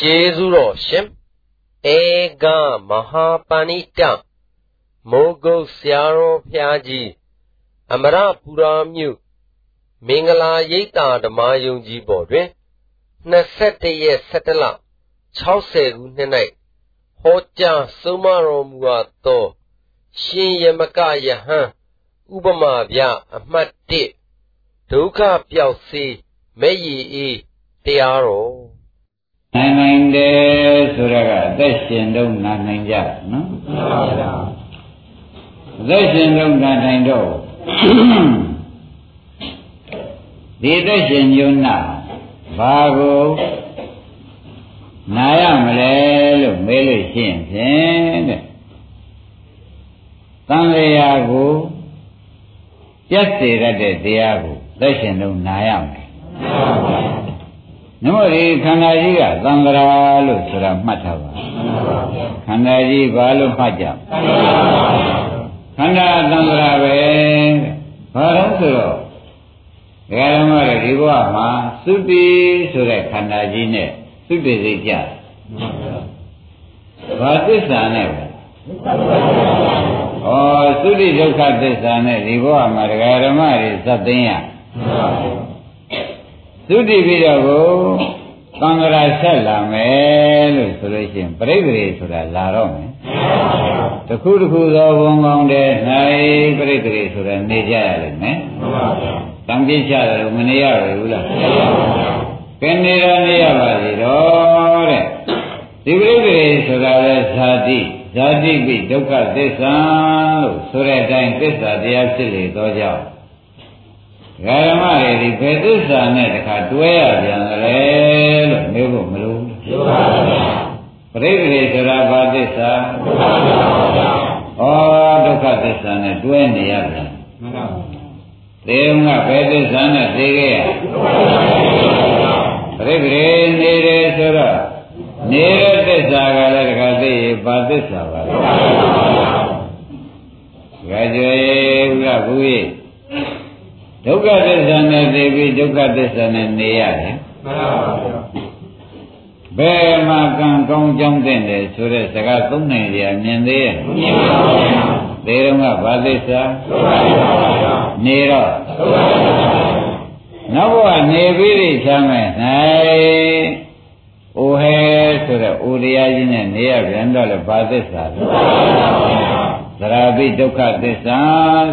ကျေးဇူးတော်ရှင်ဧကမဟာပဏိတမိုးကုတ်ဆရာတော်ဖျားကြီးအမရပူရာမြို့မင်္ဂလာရိပ်သာဓမ္မယုံကြီးပေါ်တွင်21ရက်17လ60ခုနှစ်၌ဟောကြားဆုံးမတော်မူသောရှင်ယမကယဟန်ဥပမာပြအမှတ်1ဒုက္ခပျောက်စေမဲ့ရည်အေးတရားတော် နိုင်နိုင်တယ်ဆိုတော့အသက်ရှင်တော့နာနိုင်ကြနော်မှန်ပါဗျာအသက်ရှင်တော့နာနိုင်တော့ဒီအသက်ရှင်ညွန်းနာဘာကိုနာရမလဲလို့မေးလို့ရှိရင်ဖြင့်တဲ့သံဃာကိုပြတ်စေရတဲ့တရားကိုသက်ရှင်တော့နာရမယ် နမောဒီခန္ဓာကြီးကသံဃာလို့ဆိုတာမှတ်ထားပါခန္ဓာကြီးဘာလို့မှတ်ကြခန္ဓာသံဃာပဲဘာလို့ဆိုတော့ဒကာဓမ္မတွေဒီဘဝမှာသုတိဆိုတဲ့ခန္ဓာကြီးနဲ့သုတိစိတ်ကြဘာသစ္စာနဲ့ပဲဩသုတိဒုက္ခသစ္စာနဲ့ဒီဘဝမှာဒကာဓမ္မတွေသတ်သိမ်းရ သုတိပြီးတော့ကိုသံဃာဆက်လာမယ်လို့ဆိုလို့ရှိရင်ပြိဋ္ဌိဆိုတာလာတော့မယ်တခုတခုသောဘုံကောင်းတဲ့၌ပြိဋ္ဌိဆိုတာနေကြရလိမ့်မယ်တံပြစ်ချတယ်မနေရဘူးလားကဲနေရနေရပါစေတော့တဲ့ဒီပြိဋ္ဌိဆိုတာလဲဇာတိဇာတိပိဒုက္ခသစ္စာလို့ဆိုတဲ့အတိုင်းသစ္စာတရားဖြစ်လေသောကြောင့် ဓမ္မတွေဒီဘယ်သစ္စာနဲ့တခါတွဲရပြန်လဲလို့မေးဖို့မလိုဘူးပြောပါဗျာပရိသေဆိုတာဘာသစ္စာဒုက္ခသစ္စာပါဗျာဩဒုက္ခသစ္စာနဲ့တွဲနေရပြန်မှန်ပါဘူးသေုံကဘယ်သစ္စာနဲ့သိခဲ့ရပရိသေနေတယ်ဆိုတော့နေတဲ့သစ္စာကလည်းတခါသိရဘာသစ္စာပါလဲဒကာကျွေးဥရဘူးကြီး ဒုက္ခသစ္စာနဲ့သိပြီးဒုက္ခသစ္စာနဲ့နေရတယ်မှန်ပါဗျာဘယ်မှာကံကောင်းကြောင်းတဲ့လဲဆိုတဲ့စကားသုံးနိုင်ကြမြင်သေးရဲ့မြင်ပါဗျာသေတော့ကဘာသစ္စာဒုက္ခသစ္စာပါဗျာနေတော့ဒုက္ခသစ္စာပါဗျာနောက်ဘဝနေပြီးသိချမ်းမဲ့၌အိုဟဲဆိုတဲ့အိုတရားကြီးနဲ့နေရပြန်တော့လေဘာသစ္စာလဲဒုက္ခ သစ္စာပါဗျာသရပိဒုက္ခသစ္စာ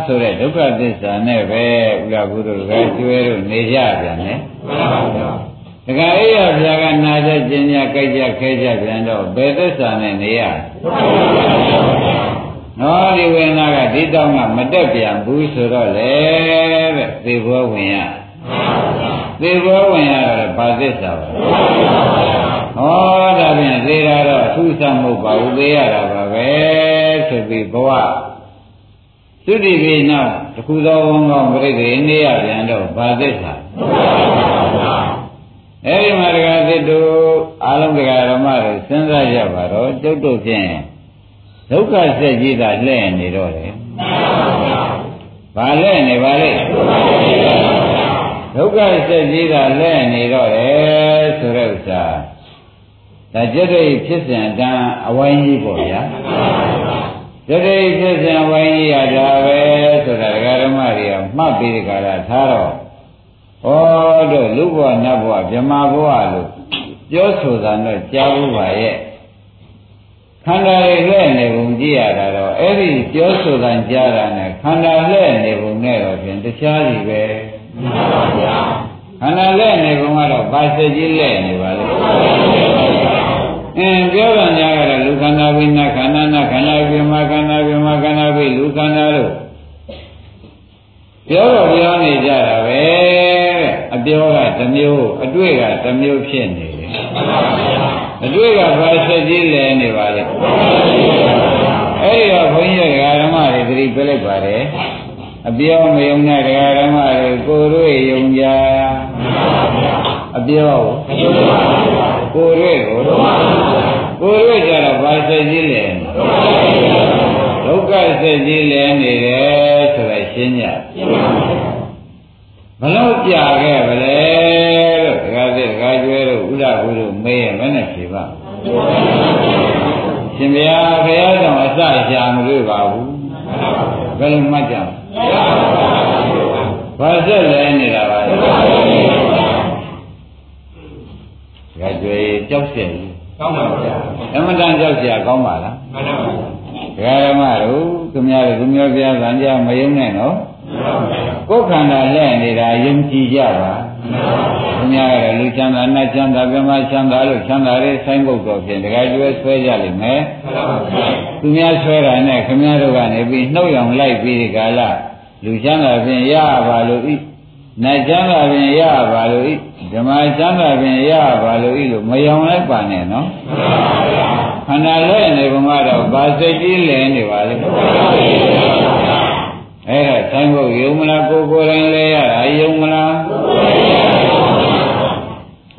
ဆိုတဲ့ဒုက္ခသစ္စာနဲ့ပဲဥလာဘုဒ္ဓကကျွဲတို့နေကြပြန်တယ်မှန်ပါဗျာဒကာအိယဘုရားကနာကြကျင်ညာကြိုက်ကြခဲကြပြန်တော့ဘယ်သစ္စာနဲ့နေရနော်ဒီဝိညာကဒီတောင်းကမတက်ပြန်ဘူးဆိုတော့လေတဲ့သေဘောဝင်ရသေဘောဝင်ရတော့ဘာသစ္စာပါဟောဒါဖြင့်သေတာတော့အထူးဆောင်မဟုတ်ပါဘူးသေရတာပါပဲ ဆိုပြီးဘဝသုတိပိနောက်တခုသောဘုံကောင်းပြိတ္တိနေရပြန်တော့ဘာသစ္စာအဲဒီမှာဒကာသစ်တို့အာလုံးဒကာဓမ္မတွေစဉ်းစားကြပါတော့ကျုပ်တို့ဖြင့်ဒုက္ခဆက်ကြီးတာလှည့်နေတော့တယ်ဘာလှည့်နေပါလဲဒုက္ခဆက်ကြီးတာလှည့်နေတော့တယ်ဆိုတဲ့ဥစ္စာဒါကျက်တဲ့ဖြစ်စဉ်အတန်းအဝိုင်းကြီးပေါ့ဗျာ ကျက်တဲ့ဖြစ်စဉ်အဝိုင်းကြီးရတာပဲဆိုတာဒကာဓမ္မတွေကမှတ်ပြီးကြတာထားတော့ဩတို့လူဘဝနတ်ဘဝဗြဟ္မာဘဝလို့ပြောဆိုတာတော့ကြားဘူးပါရဲ့ခန္ဓာတွေလဲ့နေပုံကြည့်ရတာတော့အဲ့ဒီပြောဆိုတာကြားတာနဲ့ခန္ဓာလဲ့နေပုံနဲ့တော့ဖြင့်တခြားစီပဲမှန်ပါဗျာခန္ဓာလဲ့နေပုံကတော့ပါစကြီးလဲ့နေပါလေ အင်းပြောတာများကတော့လူခန္ဓာဝိညာခန္ဓာနာခန္ဓာဝိမာခန္ဓာဝိမာခန္ဓာဝိလူခန္ဓာတို့ပြောတော့ပြောနေကြတာပဲတဲ့အပြောကတစ်မျိုးအတွေ့ကတစ်မျိုးဖြစ်နေတယ်အတွေ့ကဘာဆက်ကြီးလဲနေပါလဲအဲ့ဒီတော့ဘုန်းကြီးတွေကဓမ္မတွေသတိပြလိုက်ပါတယ်အပြောမယုံတဲ့ဒကာဓမ္မတွေကိုတို့ယုံကြအပြော ကိုတို့ကိုကိုတို့ကြတော့ဘာစိတ်ကြီးလဲဒုက္ခစိတ်ကြီးလဲနေတယ်ဆိုတော့ရှင်းကြဘလို့ပြခဲ့ဗလဲလို့ဒကာသစ်ဒကာကျွဲတို့ဥဥလာဘုရားမေးရင်ဘယ်နဲ့ဖြေပါရှင်ဗျာဘုရားကြောင့်အစရှာမလို့ပါဘူးဘယ်လိုမှတ်ကြမလဲဘာဆက်လဲနေတာပါလဲ ကကြွယ်ကြောက်ရွံ့ကြီးကောင်းပါဗျာအမှန်တန်ကြောက်ကြကောင်းပါလားမှန်ပါဗျာဒကာဓမ္မတို့သူများတို့သူမျိုးပြားဗန်ကြမယုံနဲ့နော်ကိုယ်ခန္ဓာလက်နေတာယုံကြည်ကြပါသူများကလူချမ်းသာနတ်ချမ်းသာပြမချမ်းသာလို့ချမ်းသာတဲ့ဆိုင်းပုတ်တော်ဖြင့်ဒကာကျွဲဆွဲကြလိမ့်မယ်သူများဆွဲတာနဲ့ခမည်းတော်ကနေပြီးနှုတ်ရောင်လိုက်ပြီးဒီကာလလူချမ်းသာဖြင့်ရပါလို့ဤ နတ်ချမ်းသာဖြင့်ရပါလို့ဤဓမ္မချမ်းသာဖြင့်ရပါလို့ဤလို့မယောင်လိုက်ပါနဲ့နော်ခန္ဓာလဲနေဘုံကတော့ဗာစိတ်ကြီးလဲနေပါလေအဲ့ဒါဆိုင်ဖို့ယုံမလားကိုကိုယ်တိုင်လဲရတာယုံမလား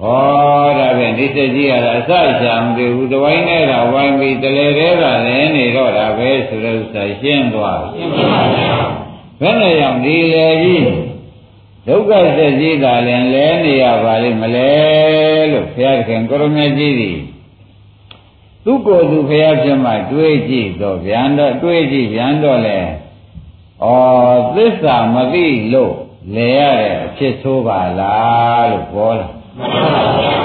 ဟောဒါပဲဒီစက်ကြီးရတာအစချာမသိဘူးတဝိုင်းနဲ့တာဝိုင်းပြီးတလေတဲ့ကလည်းနေတော့တာပဲဆိုတဲ့ဥစ္စာရှင်းသွားရှင်းပါဗျာဘယ်နဲ့ရောက်ဒီလေကြီး ဒုက္ခစက်ကြီးကလည်းလဲနေရပါလိမ့်မလဲလို့ဘုရားခင်ကိုရမကြီးသည်သူကိုယ်သူဘုရားဖြစ်မှတွေးကြည့်တော့ဗျံတော့တွေးကြည့်ဗျံတော့လေဩသစ္စာမသိလို့လဲရတဲ့အဖြစ်ဆိုးပါလားလို့ပြောလာမှန်ပါဗျာ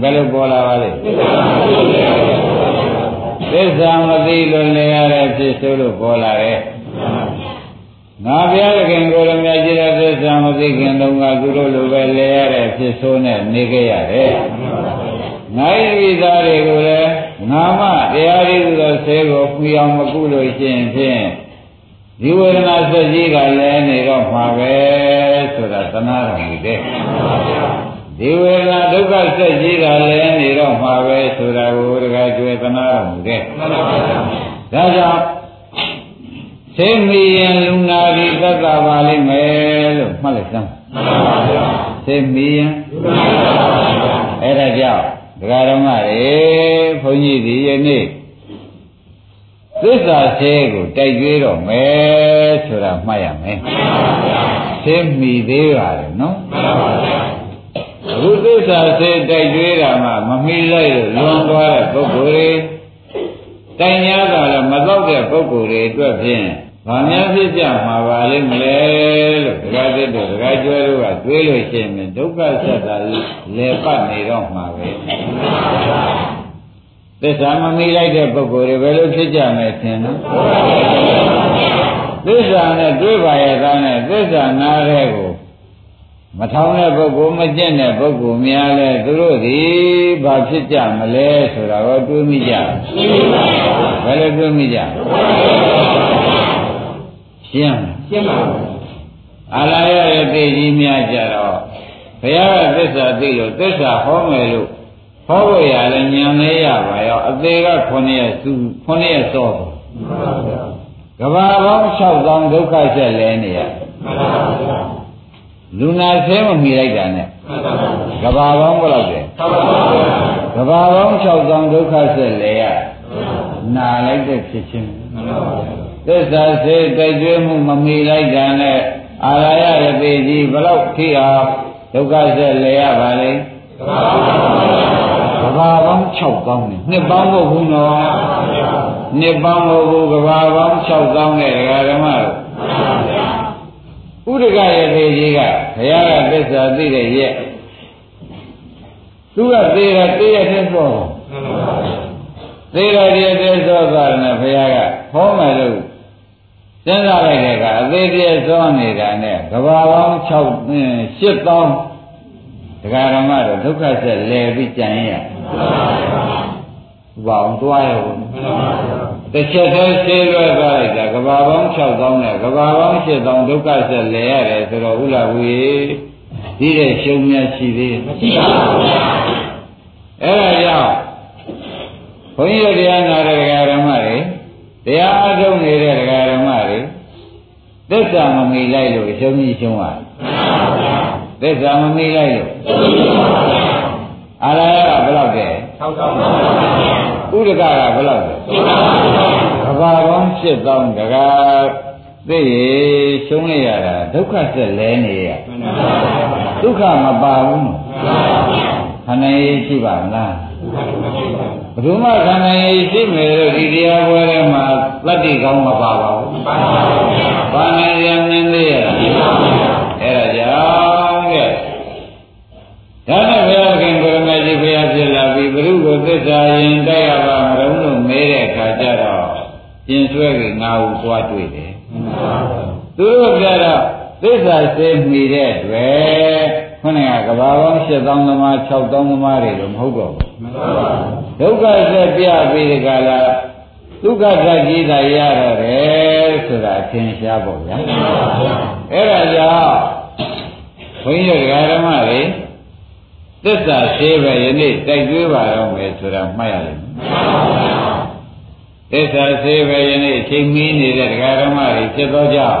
ဘယ်လိုပေါ်လာပါလဲသစ္စာမသိလို့လဲရတဲ့အဖြစ်ဆိုးလို့ပေါ်လာတယ် ငါဘုရားခင်ကိုယ်တော်မြတ်ကြီးတဲ့သစ္စာမသိခင်တုန်းကသူတို့လိုပဲလဲရတဲ့ဖြစ်ဆိုးနဲ့နေခဲ့ရတယ်ငါဤဝိသားတွေကိုလည်းငါမတရားရည်သောဆဲကိုခွေအောင်မကုလို့ရှိရင်ဖြင့်ဒီဝေဒနာစက်ကြီးကလည်းနေတော့မှာပဲဆိုတာသနာတော်မူတဲ့ဒီဝေဒနာဒုက္ခစက်ကြီးကလည်းနေတော့မှာပဲဆိုတာကိုတကယ်ကျွေသနာတော်မူတဲ့ဒါကြောင့် သိမီရင်လူနာဒီသက္ကပါလိမ့်မယ်လို့မှတ်လိုက်စမ်းသိမီရင်အဲ့ဒါကြောင့်ဒကာတော်မတွေဘုန်းကြီးဒီယနေ့သစ္စာသေးကိုတိုက်ကြွေးတော့မယ်ဆိုတာမှတ်ရမယ်သိမိသေးပါတယ်နော်အခုသစ္စာသေးတိုက်ကြွေးတာမှမမိလိုက်လို့လွန်သွားတဲ့ပုဂ္ဂိုလ်တွေတိုင်ရတာလည်းမတော့တဲ့ပုဂ္ဂိုလ်တွေအတွက်ဖြင့် ဘာများဖြစ်ကြမှာပါလိမ့်မလဲလို့ဒကာသစ်တို့ဒကာကျွဲတို့ကတွေးလို့ရှိရင်ဒုက္ခဆက်တာလေပတ်နေတော့မှာပဲသစ္စာမမိလိုက်တဲ့ပုဂ္ဂိုလ်တွေဘယ်လိုဖြစ်ကြမလဲထင်နော်သစ္စာနဲ့တွေးပါရဲ့သားနဲ့သစ္စာနားတဲ့ကိုမထောင်တဲ့ပုဂ္ဂိုလ်မကျင့်တဲ့ပုဂ္ဂိုလ်များလဲသူတို့ဒီဘာဖြစ်ကြမလဲဆိုတာကိုတွေးမိကြဘယ်လိုတွေးမိကြ ရှင်းရှင်းပါဘူးအာလာရရဲ့သိကြီးများကြတော့ဘုရားကသစ္စာသိလို့သစ္စာဟောမယ်လို့ဟောဖို့ရလဲညံလေးရပါရောအသေးက9ရက်စု9ရက်စောပါကဘာပေါင်း6000ဒုက္ခဆက်လဲနေရလူနာသေးမမိလိုက်တာနဲ့ကဘာပေါင်းဘယ်လောက်လဲကဘာပေါင်း6000ဒုက္ခဆက်လဲရနာလိုက်တဲ့ဖြစ်ချင်း သစ္စာစေတိုက်ကျွေးမှုမမီလိုက်တာနဲ့အာရယရတိကြီးဘလောက်ထိအောင်ဒုက္ခဆက်လဲရပါလေကဘာပေါင်း6000နဲ့နှစ်ပေါင်းမဟုတ်ဘူးနော်နှစ်ပေါင်းမဟုတ်ဘူးကဘာပေါင်း6000နဲ့ဒကာဓမ္မတို့ဥဒကရတိကြီးကဘုရားကသစ္စာသိတဲ့ရဲ့သူကသေးတာသေးရတဲ့ဆိုသေးရတဲ့တဲ့ဆိုသွားတယ်ဘုရားကဟောမယ်လို့ စဉ်းစားလိုက်တဲ့အခါအသေးသေးစောနေတာနဲ့ကဘာပေါင်း6 8000ဒကာရမတို့ဒုက္ခဆက်လဲပြီးကြံရရဘာအောင်သွားရောတစ်ချက်တည်းဆေးလွဲသွားလိုက်တာကဘာပေါင်း6000နဲ့ကဘာပေါင်း8000ဒုက္ခဆက်လဲရတယ်ဆိုတော့ဥလာဝေဒီတဲ့ရှုံများရှိသေးမရှိပါဘူးအဲ့ဒါကြောင့်ဘုန်းကြီးတို့တရားနာတဲ့ဒကာရမတွေတရားအထုတ်နေတဲ့ဒကာဓမ္မတွေ သစ္စာမမိလိုက်လို့ရှုံးကြီးရှုံးရတယ်သစ္စာမမိလိုက်လို့အာရယကဘယ်လောက်တဲ့ဥဒကကဘယ်လောက်တဲ့ကဘာပေါင်း7000ဒကာသိရရှုံးလိုက်ရတာဒုက္ခဆက်လဲနေရဒုက္ခမပါဘူးဒခန္ဓာရေးရှိပါမလား ဘယ်သူမှခန္ဓာရေးရှိမယ်လို့ဒီတရားပွဲထဲမှာသတ္တိကောင်းမပါပါဘူးဘာနိုင်ရမြင်သေးရအဲ့ဒါကြောင့်တဲ့ဒါနဲ့ဘုရားခင်ကိုရမကြီးဘုရားဖြစ်လာပြီးဘုရုကိုသစ္စာရင်တိုက်ရပါမလို့လို့မေးတဲ့အခါကျတော့ကျင်ဆွဲကြီးငါ့ကိုသွားတွေ့တယ်သူတို့ကြတော့သစ္စာစေမိတဲ့တွေ့ခုနကကဘာပေါင်း8000သမား6000သမားတွေတော့မဟုတ်တော့ဘူး ဒုက္ခဆက်ပြပြီးဒီကလာဒုက္ခသကြီးသာရတော့တယ်ဆိုတာသင်ရှားပေါ့ဗျာအဲ့ဒါကြောင့်ဘုန်းကြီးတို့ဓမ္မတွေသစ္စာရှိပဲယနေ့တိုက်သွေးပါတော့မယ်ဆိုတာမှတ်ရတယ်သစ္စာရှိပဲယနေ့ချိန်မီးနေတဲ့ဓမ္မတွေဖြစ်သောကြောင့်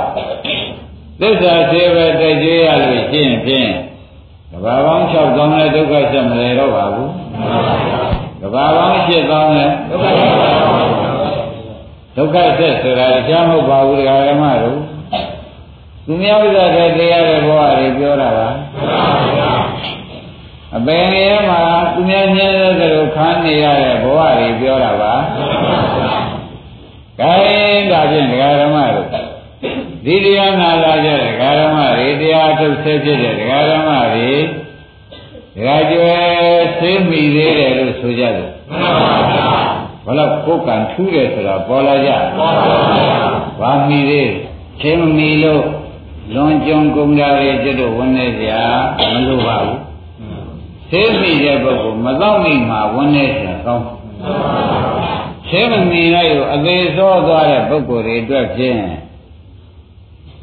သစ္စာရှိပဲတိုက်သွေးရလို့ရှိရင်ဖြင့် ကဘာပေါင်း6000နဲ့ဒုက္ခဆက်မလဲတော့ပါဘူးကဘာပေါင်း8000နဲ့ဒုက္ခဆက်ဒုက္ခဆက်ဆိုတာတရားမဟုတ်ပါဘူးဓမ္မတို့သူများဥစ္စာတဲ့တရားတဲ့ဘဝတွေပြောတာပါအပင်ရဲမှာသူများညှင်းတဲ့လိုခန်းနေရတဲ့ဘဝတွေပြောတာပါခိုင်းဒါဖြင့်ဓမ္မတို့ ဒီတရားနာလာကြတဲ့ဓမ္မတွေတရားထုတ်ဆဲဖြစ်တဲ့ဓမ္မတွေဒကာကျွဲသိမိသေးတယ်လို့ဆိုကြတယ်ဘလို့ကိုယ်ကံထူးတယ်ဆိုတာပေါ်လာကြဘာမိသေးချင်းမမီလို့လွန်ကြုံကုန်ကြရဲ့ကျွတ်တို့ဝန်နေကြမလိုပါဘူးသိမိတဲ့ပုဂ္ဂိုလ်မတော့မိမှာဝန်နေကြကောင်းချင်းမမီလိုက်ကိုအသေးစောသွားတဲ့ပုဂ္ဂိုလ်တွေအတွက်ဖြင့်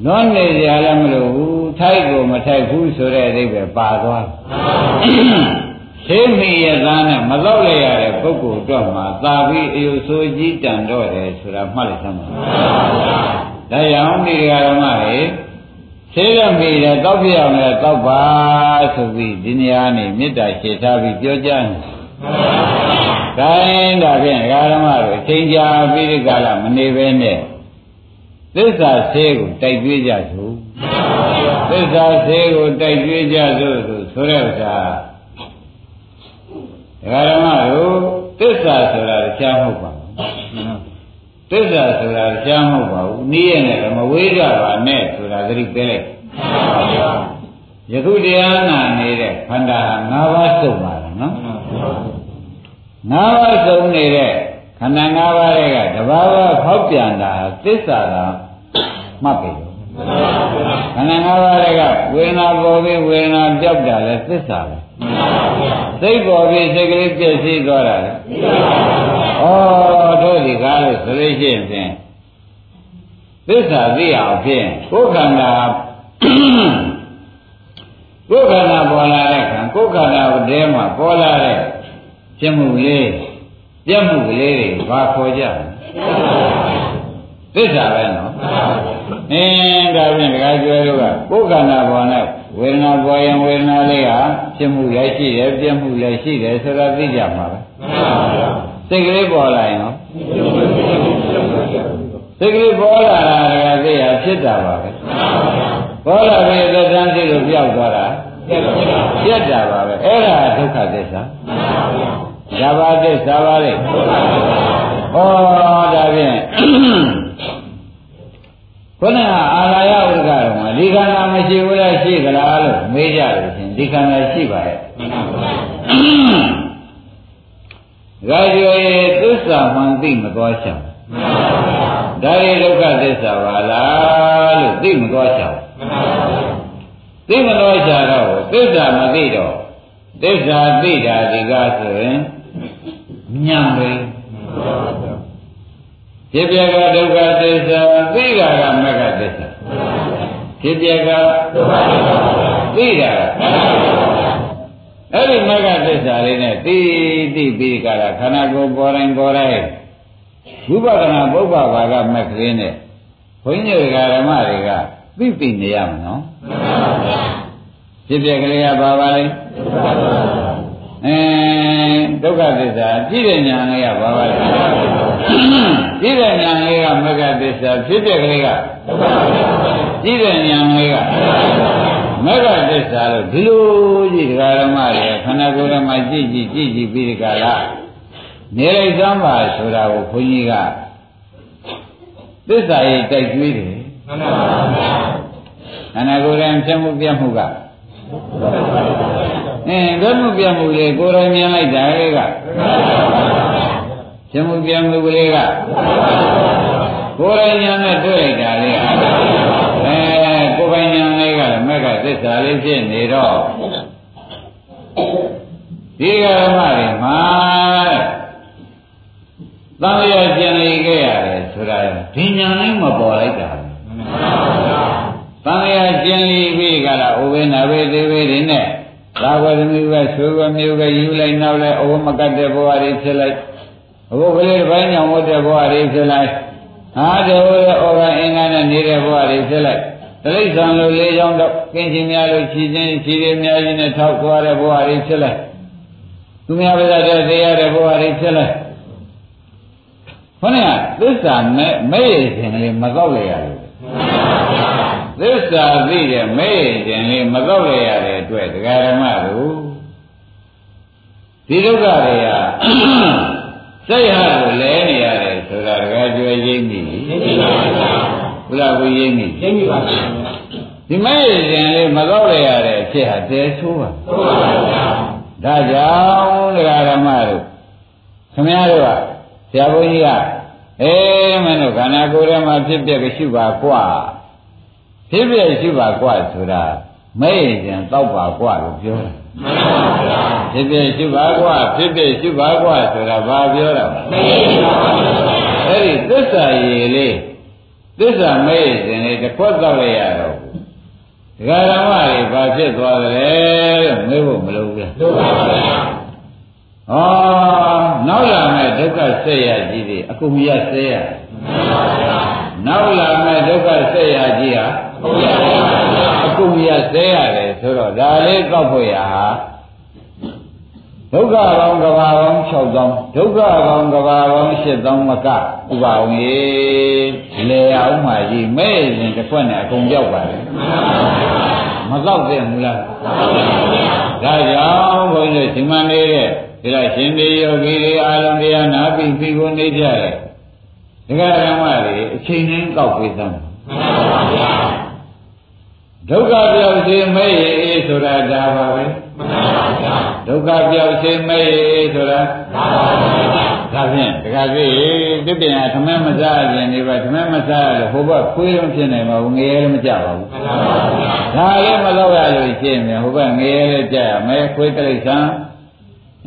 လွန်နေကြလည်းမလို့ဘူးထိုက်ကိုမထိုက်ဘူးဆိုတဲ့အဓိပ္ပာယ်ပါသွားသိမိရဲ့သားနဲ့မတော့လိုက်ရတဲ့ပုဂ္ဂိုလ်အတွက်မှာသာပြီးအယုဆိုးကြီးတန်တော့တယ်ဆိုတာမှတ်လိုက်သမ်းပါဒါကြောင့်ဒီဓမ္မတွေသိရမိတယ်တောက်ပြအောင်လည်းတောက်ပါဆိုပြီးဒီနေရာနေမေတ္တာရှေ့ထားပြီးပြောကြတယ်။ဒါရင်ဒါဖြင့်ဓမ္မတွေအချိန်ကြာပြီးဒီကလာမနေပဲနဲ့ သစ္စာသေးကိုတိုက်ကြွေးကြစို့သစ္စာသေးကိုတိုက်ကြွေးကြစို့ဆိုဆိုတဲ့ဥစ္စာဓမ္မတို့သစ္စာဆိုတာကြားမဟုတ်ပါဘူးသစ္စာဆိုတာကြားမဟုတ်ပါဘူးနည်းရနဲ့မဝေးကြပါနဲ့ဆိုတာသတိပေးလိုက်ယခုတရားနာနေတဲ့ခန္ဓာ၅ပါးစုံပါလားနော်၅ပါးစုံနေတဲ့ခန္ဓာ၅ပါးတွေကတဘာဝဖောက်ပြန်တာသစ္စာက မှတ်ပြီခန္ဓာ၅ပါးတွေကဝေဒနာပေါ်ပြီးဝေဒနာပြောက်တာလဲသစ္စာပဲစိတ်ပေါ်ပြီးစိတ်ကလေးပြည့်စည်သွားတာလေဩတို့ဒီကားလို့ဆိုလို့ရှိရင်ဖြင့်သစ္စာသိအောင်ဖြင့်ကိုယ်ခန္ဓာကိုယ်ခန္ဓာပေါ်လာတဲ့ခန္ကိုယ်ခန္ဓာတဲမှာပေါ်လာတဲ့ဖြစ်မှုလေးပြတ်မှုကလေးတွေဘာခေါ်ကြလဲ သစ္စာပဲနော်အင်းဒါဖြင့်ဒကာကျွဲတို့ကကိုယ်ခန္ဓာပေါ်နဲ့ဝေဒနာပေါ်ရင်ဝေဒနာလေးကဖြစ်မှုလည်းရှိတယ်ပြတ်မှုလည်းရှိတယ်ဆိုတာသိကြမှာပဲစိတ်ကလေးပေါ်လာရင်နော်စိတ်ကလေးပေါ်လာတာဒကာသိရဖြစ်တာပါပဲပေါ်လာပြီးသက်တမ်းသိလို့ပြောက်သွားတာပြတ်တာပါပဲအဲ့ဒါဒုက္ခသစ္စာဇာဘာသစ္စာပါလေဩဒါဖြင့် ခုနကအာလာယဥဒ္ဒကတော်မှာဒီခန္ဓာမရှိဘူးလားရှိသလားလို့မေးကြလို့ရှင်ဒီခန္ဓာရှိပါရဲ့ဂါကျော်ရဲ့သစ္စာမှန်သိမသွားချင်ဒါရီဒုက္ခသစ္စာပါလားလို့သိမသွားချင်သိမသွားချင်တော့သစ္စာမသိတော့သစ္စာသိတာဒီကားဆိုရင်ညံပဲ ဖြစ်ပြကဒုက္ခသစ္စာသိတာကမဂ္ဂသစ္စာဖြစ်ပြကဒုက္ခသိတာအဲ့ဒီမဂ္ဂသစ္စာလေးနဲ့သိသိပြီးကြတာခန္ဓာကိုယ်ပေါ်တိုင်းပေါ်တိုင်းဝိပဿနာပုဗ္ဗဘာကမက်ကလေးနဲ့ဘုန်းကြီးဓမ္မတွေကသိသိနေရမှာနော်ဖြစ်ပြကလေးကဘာပါလဲအဲဒုက္ခသစ္စာပြည့်တဲ့ညာလေးကဘာပါလဲ ပြည့်တဲ့ညာလေးကမဂ္ဂသစ္စာဖြစ်တဲ့ကလေးကပြည့်တဲ့ညာလေးကမမေဃသစ္စာလို့ဒီလိုကြည့်ဒကာရမတွေခန္ဓာကိုယ်ထဲမှာကြည့်ကြည့်ကြည့်ကြည့်ပြီးဒီကလာနေလိုက်သမ်းပါဆိုတာကိုခွန်ကြီးကသစ္စာရေးတိုက်ကျွေးတယ်မှန်ပါဗျာခန္ဓာကိုယ်ထဲဖြစ်မှုပြမှုကအင်းပြမှုပြမှုလေကိုယ်တိုင်မြင်လိုက်တာလေကဖြ စ်မှုပြမှုကလေးကကိုယ်တိုင်ဉာဏ်နဲ့တွေ့လိုက်တာလေအဲကိုယ်ပိုင်ဉာဏ်လေးကလည်းမက်ကသစ္စာလေးဖြစ်နေတော့ဒီကဓမ္မတွေမှာသံဃာကျင်နေခဲ့ရတယ်ဆိုတာဒီညာလေးမပေါ်လိုက်တာသံဃာကျင်လီပြီးကလာဥဝေနာဝေသေဝေတွေနဲ့သာဝသမီးပဲဆွေပဲမျိုးပဲယူလိုက်နောက်လဲအဝမကတ်တဲ့ဘဝတွေဖြစ်လိုက် အခုကလေးတစ်ပိုင်းညောင်ဝတ်တဲ့ဘဝတွေဖြစ်လိုက်ဟာတို့ရဲ့ဩဃအင်္ဂါနဲ့နေတဲ့ဘဝတွေဖြစ်လိုက်တိရစ္ဆာန်လိုလေးချောင်းတော့ကင်းချင်းများလို့ခြီးချင်းခြီးရများချင်းနဲ့ထောက်သွားတဲ့ဘဝတွေဖြစ်လိုက်သူများပါးတဲ့တရားတဲ့ဘဝတွေဖြစ်လိုက်ခொနည်းသစ္စာမဲ့မဲ့ရခြင်းလေးမတော့လေရလို့သစ္စာသိတဲ့မဲ့ရခြင်းလေးမတော့လေရတဲ့အတွက်ဒကာရမတို့ဒီဒုက္ခတွေက စိတ်ဟာကိုလဲနေရတယ်ဆိုတာတကားကြွယ်ရင်းပြီဘုရားကိုရင်းပြီရင်းပြီပါဒီမဲ့ရင်လေးမတော့လေရတဲ့အဖြစ်ဟာတဲဆိုးပါဆိုးပါဗျာဒါကြောင့်တရားဓမ္မတို့ခမည်းတော်ကဆရာဘုန်းကြီးကအေးမင်းတို့ခန္ဓာကိုယ်ထဲမှာဖြစ်ပြကရှိပါကွာဖြစ်ပြရှိပါကွာဆိုတာမဲ့ရင်တောက်ပါကွာလို့ပြောတာမှန်ပါဗျာ ဖြစ်ဖြစ်ရှိပါကွာဖြစ်ဖြစ်ရှိပါကွာဆိုတာဘာပြောတာသိပါဘူးအဲ့ဒီသစ္စာရည်လေးသစ္စာမဲ့ရင်လေတစ်ခွက်တော့ရရတော့ဒကာရမတွေဘာဖြစ်သွားတယ်လဲလို့မေးဖို့မလိုဘူးလားလိုပါဘူးဟောနောက်လာမဲ့ဒုက္ခဆက်ရကြီးတွေအကုန်ရဆက်ရနောက်လာမဲ့ဒုက္ခဆက်ရကြီးဟာအကုန်ရဆက်ရတယ်ဆိုတော့ဒါလေးကောက်ဖို့ရဟာ ဒုက္ခပေါင်းကဘာပေါင်း6000ဒုက္ခပေါင်းကဘာပေါင်း8000မကဥပါဝေလေအောင်မှကြီးမဲ့ရင်တစ်ခွက်နဲ့အကုန်ရောက်ပါတယ်မကောက်တဲ့မူလားဒါကြောင့်ဘုန်းကြီးဒီမှနေတဲ့ဒါရှင်တွေယောဂီတွေအာရုံတရားနာပြီးပြီးကိုနေကြတယ်ဒကာဓမ္မတွေအချိန်ချင်းကောက်ပေးသမ်းဒုက္ခပြောက်ခြင်းမဲ့ရအေးဆိုတာဒါပါပဲ ဒုက္ခပြောက်ခြင်းမဲ့ရအေးဆိုတာဒါဖြင့်ဒကာကြီးပြပြရင်သမမစားခြင်းဒီပါသမမစားလို့ဟိုဘက်ခွေးလုံးဖြစ်နေမှာငရဲလည်းမကြပါဘူးဒါလည်းမလောက်ရလို့ရှင်းမယ်ဟိုဘက်ငရဲလည်းကြရမယ်ခွေးတိရစ္ဆာန်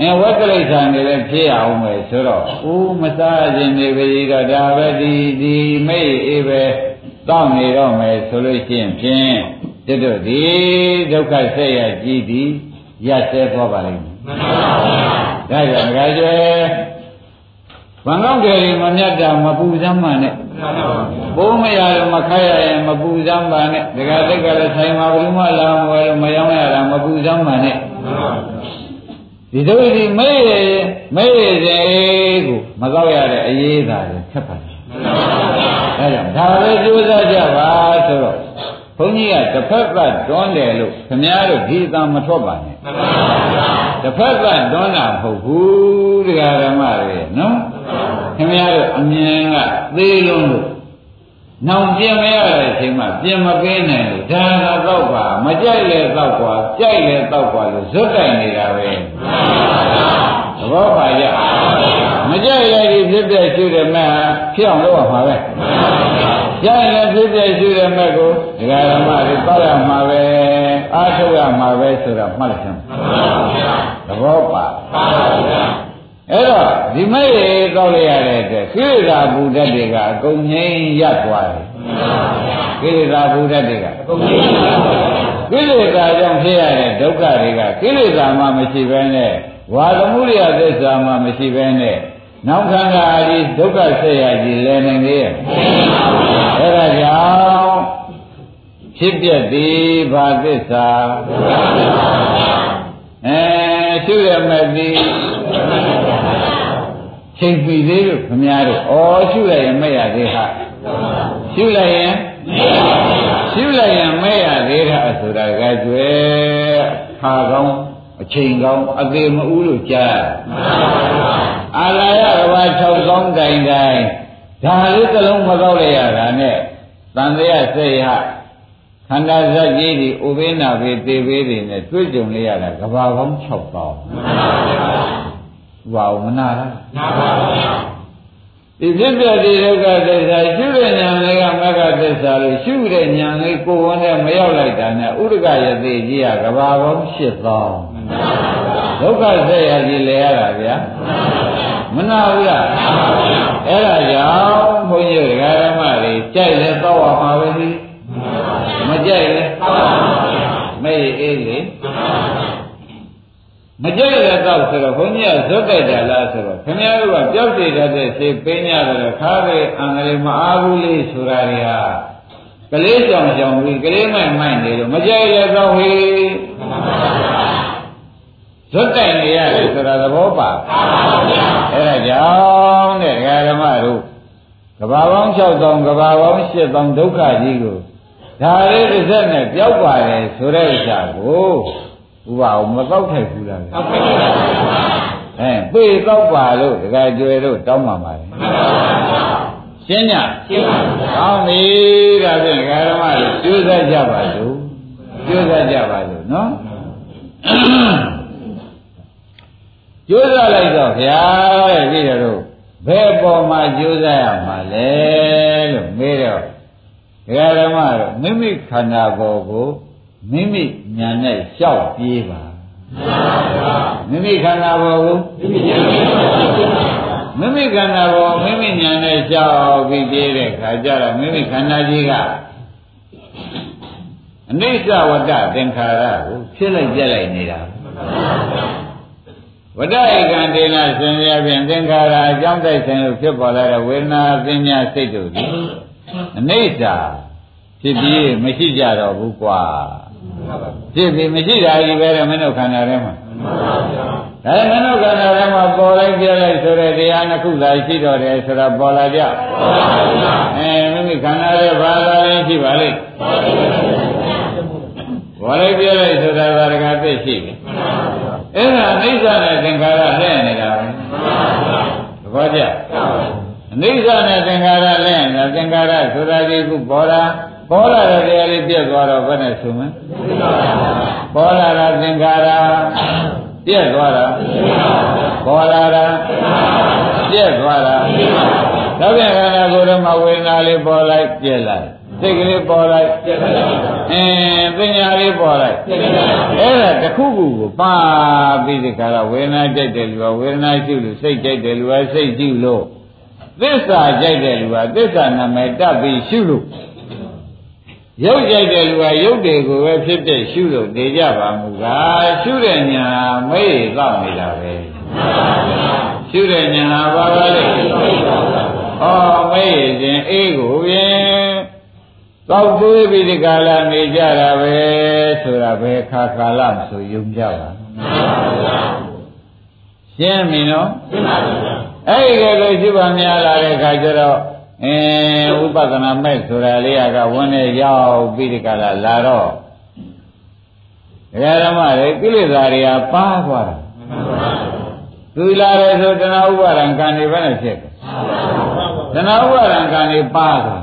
အဲဝက်ကလိษံတွေလည်းဖြစ်အောင်ပဲဆိုတော့ဦးမစားခြင်းတွေပဲတော့ဒါပဲဒီဒီမိတ်အေးပဲတောင်းနေတော့မယ်ဆိုလို့ရှိရင်ဖြင့်တို့တို့ဒီဒုက္ခဆက်ရကြည့်သည် ရက်သေးသွားပါလိမ့်မယ်မှန်ပါဗျာဒါကြောင့်ငါကျွဲဘန်ကောက်တွေမမြတ်တာမပူစမ်းမှနဲ့ဘိုးမရလို့မခိုက်ရရင်မပူစမ်းပါနဲ့ဒကာတက်ကလည်းဆိုင်မှာဘယ်လိုမှလာမဝယ်လို့မယောင်းရတာမပူစမ်းပါနဲ့ဒီတို့ဒီမေ့ရမေ့ရစေကိုမတော့ရတဲ့အရေးသာတွေခက်ပါတယ်အဲကြောင့်ဒါပဲကြိုးစားကြပါဆိုတော့ ဘုန်းကြီးကတစ်ဖက်ကတွန်းတယ်လို့ခင်ဗျားတို့ဒီအတန်မထွက်ပါနဲ့မှန်ပါဗျာတစ်ဖက်ကတွန်းတာမဟုတ်ဘူးတရားဓမ္မတွေနော်ခင်ဗျားတို့အမြင်ကသေးလုံးလို့နောင်ပြင်မရတဲ့အချိန်မှာပြင်မကင်းနိုင်လို့ဒါသာတော့ပါမကြိုက်လဲတော့ကွာကြိုက်လဲတော့ကွာလို့ဇွတ်တိုင်နေတာပဲမှန်ပါဗျာသဘောပါရဲ့မကြိုက်ရည်ဖြစ်ပြရှုတယ်မှဖြစ်အောင်လုပ်ရမှာပဲမှန်ပါ ကြိုက်လေဖြစ်တဲ့ရှုတဲ့မဲ့ကိုဒကာရမတွေတောက်ရမှာပဲအားထုတ်ရမှာပဲဆိုတော့မှတ်လိုက်စမ်းသဘောပါအဲ့တော့ဒီမဲ့ရေတောက်လိုက်ရတဲ့အတွက်ကိလေသာဘူဓာတ်တွေကအကုန်ငြိမ်းရပ်သွားတယ်ကိလေသာဘူဓာတ်တွေကအကုန်ငြိမ်းကိလေသာကြောင့်ဖြစ်ရတဲ့ဒုက္ခတွေကကိလေသာမှမရှိဘဲနဲ့ဝါသမှုရိယသစ္စာမှမရှိဘဲနဲ့ နောက်ခန္ဓာအဒီဒုက္ခဆက်ရကြည်လဲနိုင်သေးရဲ့အဲ့ဒါကြောင့်ဖြစ်ပြသည်ဘာသစ္စာအဲသူရမတိချိန်ပြီသေးလို့ခမများတို့ဩရှုလိုက်ရင်မရသေးဟာရှုလိုက်ရင်မရပါဘူးရှုလိုက်ရင်မဲ့ရသေးတာဆိုတာကကျွဲခါကောင်းအချိန်ကောင်းအသေးမဦးလို့ကြား အာလာရဘာ6ကောင်းတိုင်တိုင်ဒါလေးတစ်လုံးမကောက်လိုက်ရတာနဲ့တန်တရားစိတ်ဟခန္ဓာဇက်ကြီးဒီဥပိ္ပနာပေတေပေတွေနဲ့တွေ့ကြုံလိုက်ရတာကဘာကောင်း6ကောင်းဘာဝမနာလားနာပါဗျာဒီဖြစ်ပြတဲ့ဒုက္ခသစ္စာရှုတဲ့ဉာဏ်လေးကမဂ္ဂသစ္စာလို့ရှုတဲ့ဉာဏ်လေးကိုယ်ဝန်နဲ့မရောက်လိုက်တာနဲ့ဥဒကယသိကြီးကကဘာပေါင်း8000 ဒုက္ခဆက်ရကြီးလဲရတာဗျာမနာဘူးလားအဲ့ဒါကြောင့်ဘုန်းကြီးဒကာဓမ္မတွေကြိုက်လဲတော့ရမှာပဲဒီမကြိုက်လဲမေးအေးလေမကြိုက်တဲ့တော့ဆိုတော့ဘုန်းကြီးကဇွတ်တိုက်ကြလားဆိုတော့ခင်ဗျားတို့ကကြောက်တည်တတ်တဲ့စိတ်ပင်းရတယ်ခါပဲအင်္ဂလိပ်မအားဘူးလေဆိုတာတွေဟာကလေးကြောင်ကြောင်ပြီးကလေးမိုက်မိုက်နေလို့မကြိုက်တဲ့တော့ဟေး ဇွတ်တိုက်နေရတယ်ဆိုတာသဘောပါအဲ့ဒါကြောင့်တဲ့ဓမ္မတို့ကဘာပေါင်း6000ကဘာပေါင်း8000ဒုက္ခကြီးကိုဒါလေးတစ်စက်နဲ့ပြောက်ပါတယ်ဆိုတဲ့ဥစ္စာကိုဥပအောင်မတော့ထိုက်ဘူးလားဟုတ်ကဲ့အဲပေတော့ပါလို့တကယ်ကြွယ်လို့တောင်းပါပါလေရှင်းညရှင်းပါဘူးကောင်းပြီဒါဖြင့်ဓမ္မတွေကျိုးစားကြပါလို့ကျိုးစားကြပါလို့နော် ကျိုးစားလိုက်တော့ဗျာတဲ့ပြီးတော့ဘယ်ပေါ်မှာကျိုးစားရမှာလဲလို့မေးတော့ဓမ္မတော့မိမိခန္ဓာကိုယ်ကိုမိမိညာနဲ့ရှောက်ပြေးပါမိမိခန္ဓာဘောကိုမိမိခန္ဓာဘောမိမိညာနဲ့ရှောက်ပြီးပြေးတဲ့ခါကျတော့မိမိခန္ဓာကြီးကအနိစ္စဝတ္တသင်္ခါရကိုဖြစ်လိုက်ပြက်လိုက်နေတာ ဝတ္တဧကံဒေနာဆင်ရဖြင့်သင်္ခါရအကြောင်းတိုက်ဆိုင်လို့ဖြစ်ပေါ်လာတဲ့ဝေဒနာပညာစိတ်တို့ဒီအနိစ္စဖြစ်ပြီးမရှိကြတော့ဘူးကွာဖြစ်ပြီးမရှိတာကြီးပဲမင်းတို့ခန္ဓာထဲမှာဒါမင်းတို့ခန္ဓာထဲမှာပေါ်လိုက်ပြလိုက်ဆိုတဲ့တရားနှစ်ခုသာရှိတော့တယ်ဆိုတာပေါ်လာကြအဲမိမိခန္ဓာထဲဘာသာရင်းရှိပါလိမ့်ပေါ်လိုက်ပြလိုက်ဆိုတာကတကသိရှိပြီ အဲ့ဒါအိဋ္ဌာနဲ့သင်္ခါရလက်နေတာပဲသဘောကျအနိစ္စနဲ့သင်္ခါရလဲနေတာသင်္ခါရဆိုတာဒီခုပေါ်လာပေါ်လာတဲ့တရားလေးပြက်သွားတော့ဘယ်နဲ့ဆိုမလဲပေါ်လာတာသင်္ခါရပြက်သွားတာပေါ်လာတာပြက်သွားတာတော့ပြန်ခန္ဓာကိုယ်တော့မှဝေဒနာလေးပေါ်လိုက်ပြက်လိုက် စိတ်ကလေးပေါ်လိုက်ပြက်လိုက်အင်းပညာလေးပေါ်လိုက်ပြက်လိုက်အဲ့ဒါတစ်ခုခုကိုပါပြီးဒီခါရဝေဒနာကြိုက်တယ်လူကဝေဒနာရှုလို့စိတ်ကြိုက်တယ်လူကစိတ်ရှုလို့သစ္စာကြိုက်တဲ့လူကသစ္စာနာမည်တပ်ပြီးရှုလို့ရုပ်ကြိုက်တဲ့လူကရုပ်တွေကိုပဲဖြစ်ဖြစ်ရှုလို့နေကြပါမူကားရှုတဲ့ညာမေ့တော့နေတာပဲရှုတဲ့ညာဘာပါလဲဩမေ့ခြင်းအေးကိုဖြင့် သောက်သွေးပြီးဒီကာလနေကြတာပဲဆိုတာပဲခါကာလမဆိုယုံကြပါရှင်းပြီနော်ရှင်းပါပြီအဲ့ဒီကလေးရှိပါများလာတဲ့ခါကျတော့အင်းဝိပဿနာမဲ့ဆိုတာလေးကဝန်းနဲ့ရောက်ပြီးဒီကလာလာတော့ဒကာဓမ္မတွေကိလေသာတွေကပါသွားတာသူလာတယ်ဆိုတဏှာဥပါဒံကံနေဘယ်နဲ့ဖြစ်လဲတဏှာဥပါဒံကံနေပါသွား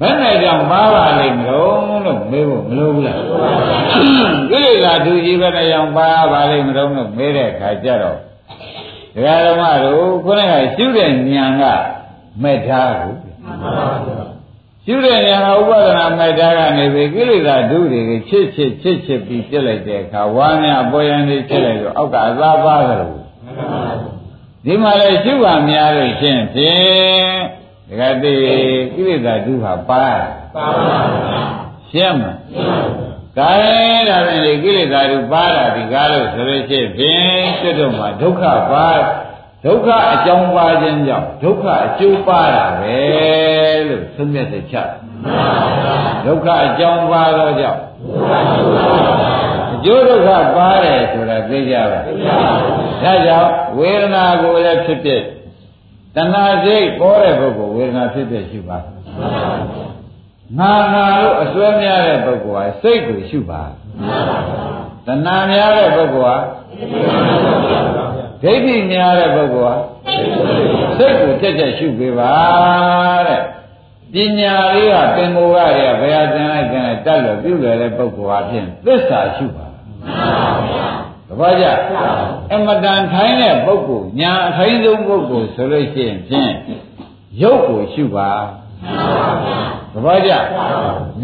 ဘယ်နဲ့ကြောင့်ပါပါလိမ့်မလို့လို့မေးဖို့မလိုဘူးလားကိလေသာသူကြီးဘယ်နဲ့ကြောင့်ပါပါလိမ့်မလို့လို့မေးတဲ့အခါကျတော့ဒကာဓမ္မတို့ခုနကရှုတဲ့ဉာဏ်ကမဲ့ထားကိုရှုတဲ့ဉာဏ်ကဥပဒနာမဲ့ထားကနေပြီကိလေသာဒုတွေချစ်ချစ်ချစ်ချစ်ပြီးပြစ်လိုက်တဲ့အခါဝါများပေါ်ရန်တွေချစ်လိုက်တော့အောက်ကအသာပါကြလို့ဒီမှာလေရှုပါများလို့ရှင်းဖြင့် ဒကာတိကိလေသာဒုဟာပါပါပါရှင်းမကဲဒါဖြင့်ဒီကိလေသာတို့ပါတာဒီကားလို့ဆိုလို့ရှိရင်ဖြင့်ကျွတ်တော့မှာဒုက္ခပါဒုက္ခအကြောင်းပါခြင်းကြောင့်ဒုက္ခအကျိုးပါတာပဲလို့သုံးမြတ်တဲ့ချက်ဒုက္ခအကြောင်းပါတော့ကြောင့်အကျိုးဒုက္ခပါတယ်ဆိုတာသိကြပါဒါကြောင့်ဝေဒနာကိုလည်းဖြစ်ဖြစ် တဏှာစိတ်ပေါ်တဲ့ပုဂ္ဂိုလ်ဝေဒနာဖြစ်ဖြစ်ရှိပါငါငါလို့အစွဲများတဲ့ပုဂ္ဂိုလ်ဟာစိတ်ကိုရှုပါတဏှာများတဲ့ပုဂ္ဂိုလ်ဟာဒိဋ္ဌိများတဲ့ပုဂ္ဂိုလ်ဟာစိတ်ကိုကြက်ကြက်ရှုပေးပါတဲ့ပညာလေးကပင်ကိုယ်ကတည်းကဘယ်ဟာသင်လိုက်သင်လိုက်တတ်လို့ပြုတယ်တဲ့ပုဂ္ဂိုလ်ဟာဖြင့်သစ္စာရှုပါ သဘောကျအမတန်ထိုင်းတဲ့ပုဂ္ဂိုလ်ညာအထိုင်းဆုံးပုဂ္ဂိုလ်ဆိုလို့ရှိရင်ဖြင့်ရုပ်ကိုရှုပါသဘောကျ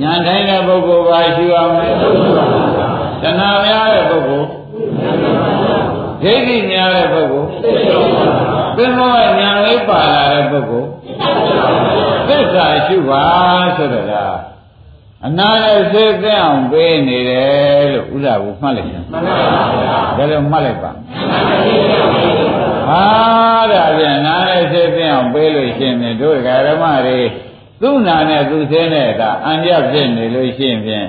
ညာထိုင်းတဲ့ပုဂ္ဂိုလ်ပါရှုရမယ်တဏှာများတဲ့ပုဂ္ဂိုလ်ဒိဋ္ဌိများတဲ့ပုဂ္ဂိုလ်သင်္ဘောကညာလေးပါလာတဲ့ပုဂ္ဂိုလ်သစ္စာရှုပါဆိုတော့လား အနာနဲ့သိသိအောင်ပေးနေတယ်လို့ဥဒ္ဒဘူမှတ်လိုက်တယ်မှန်ပါဗျာဒါလည်းမှတ်လိုက်ပါဟာဒါပြန်နာနဲ့သိသိအောင်ပေးလို့ရှိရင်တို့ဓမ္မတွေသူ့နာနဲ့သူ့သေးနဲ့ကအံကြဖြစ်နေလို့ရှိရင်ဖြင့်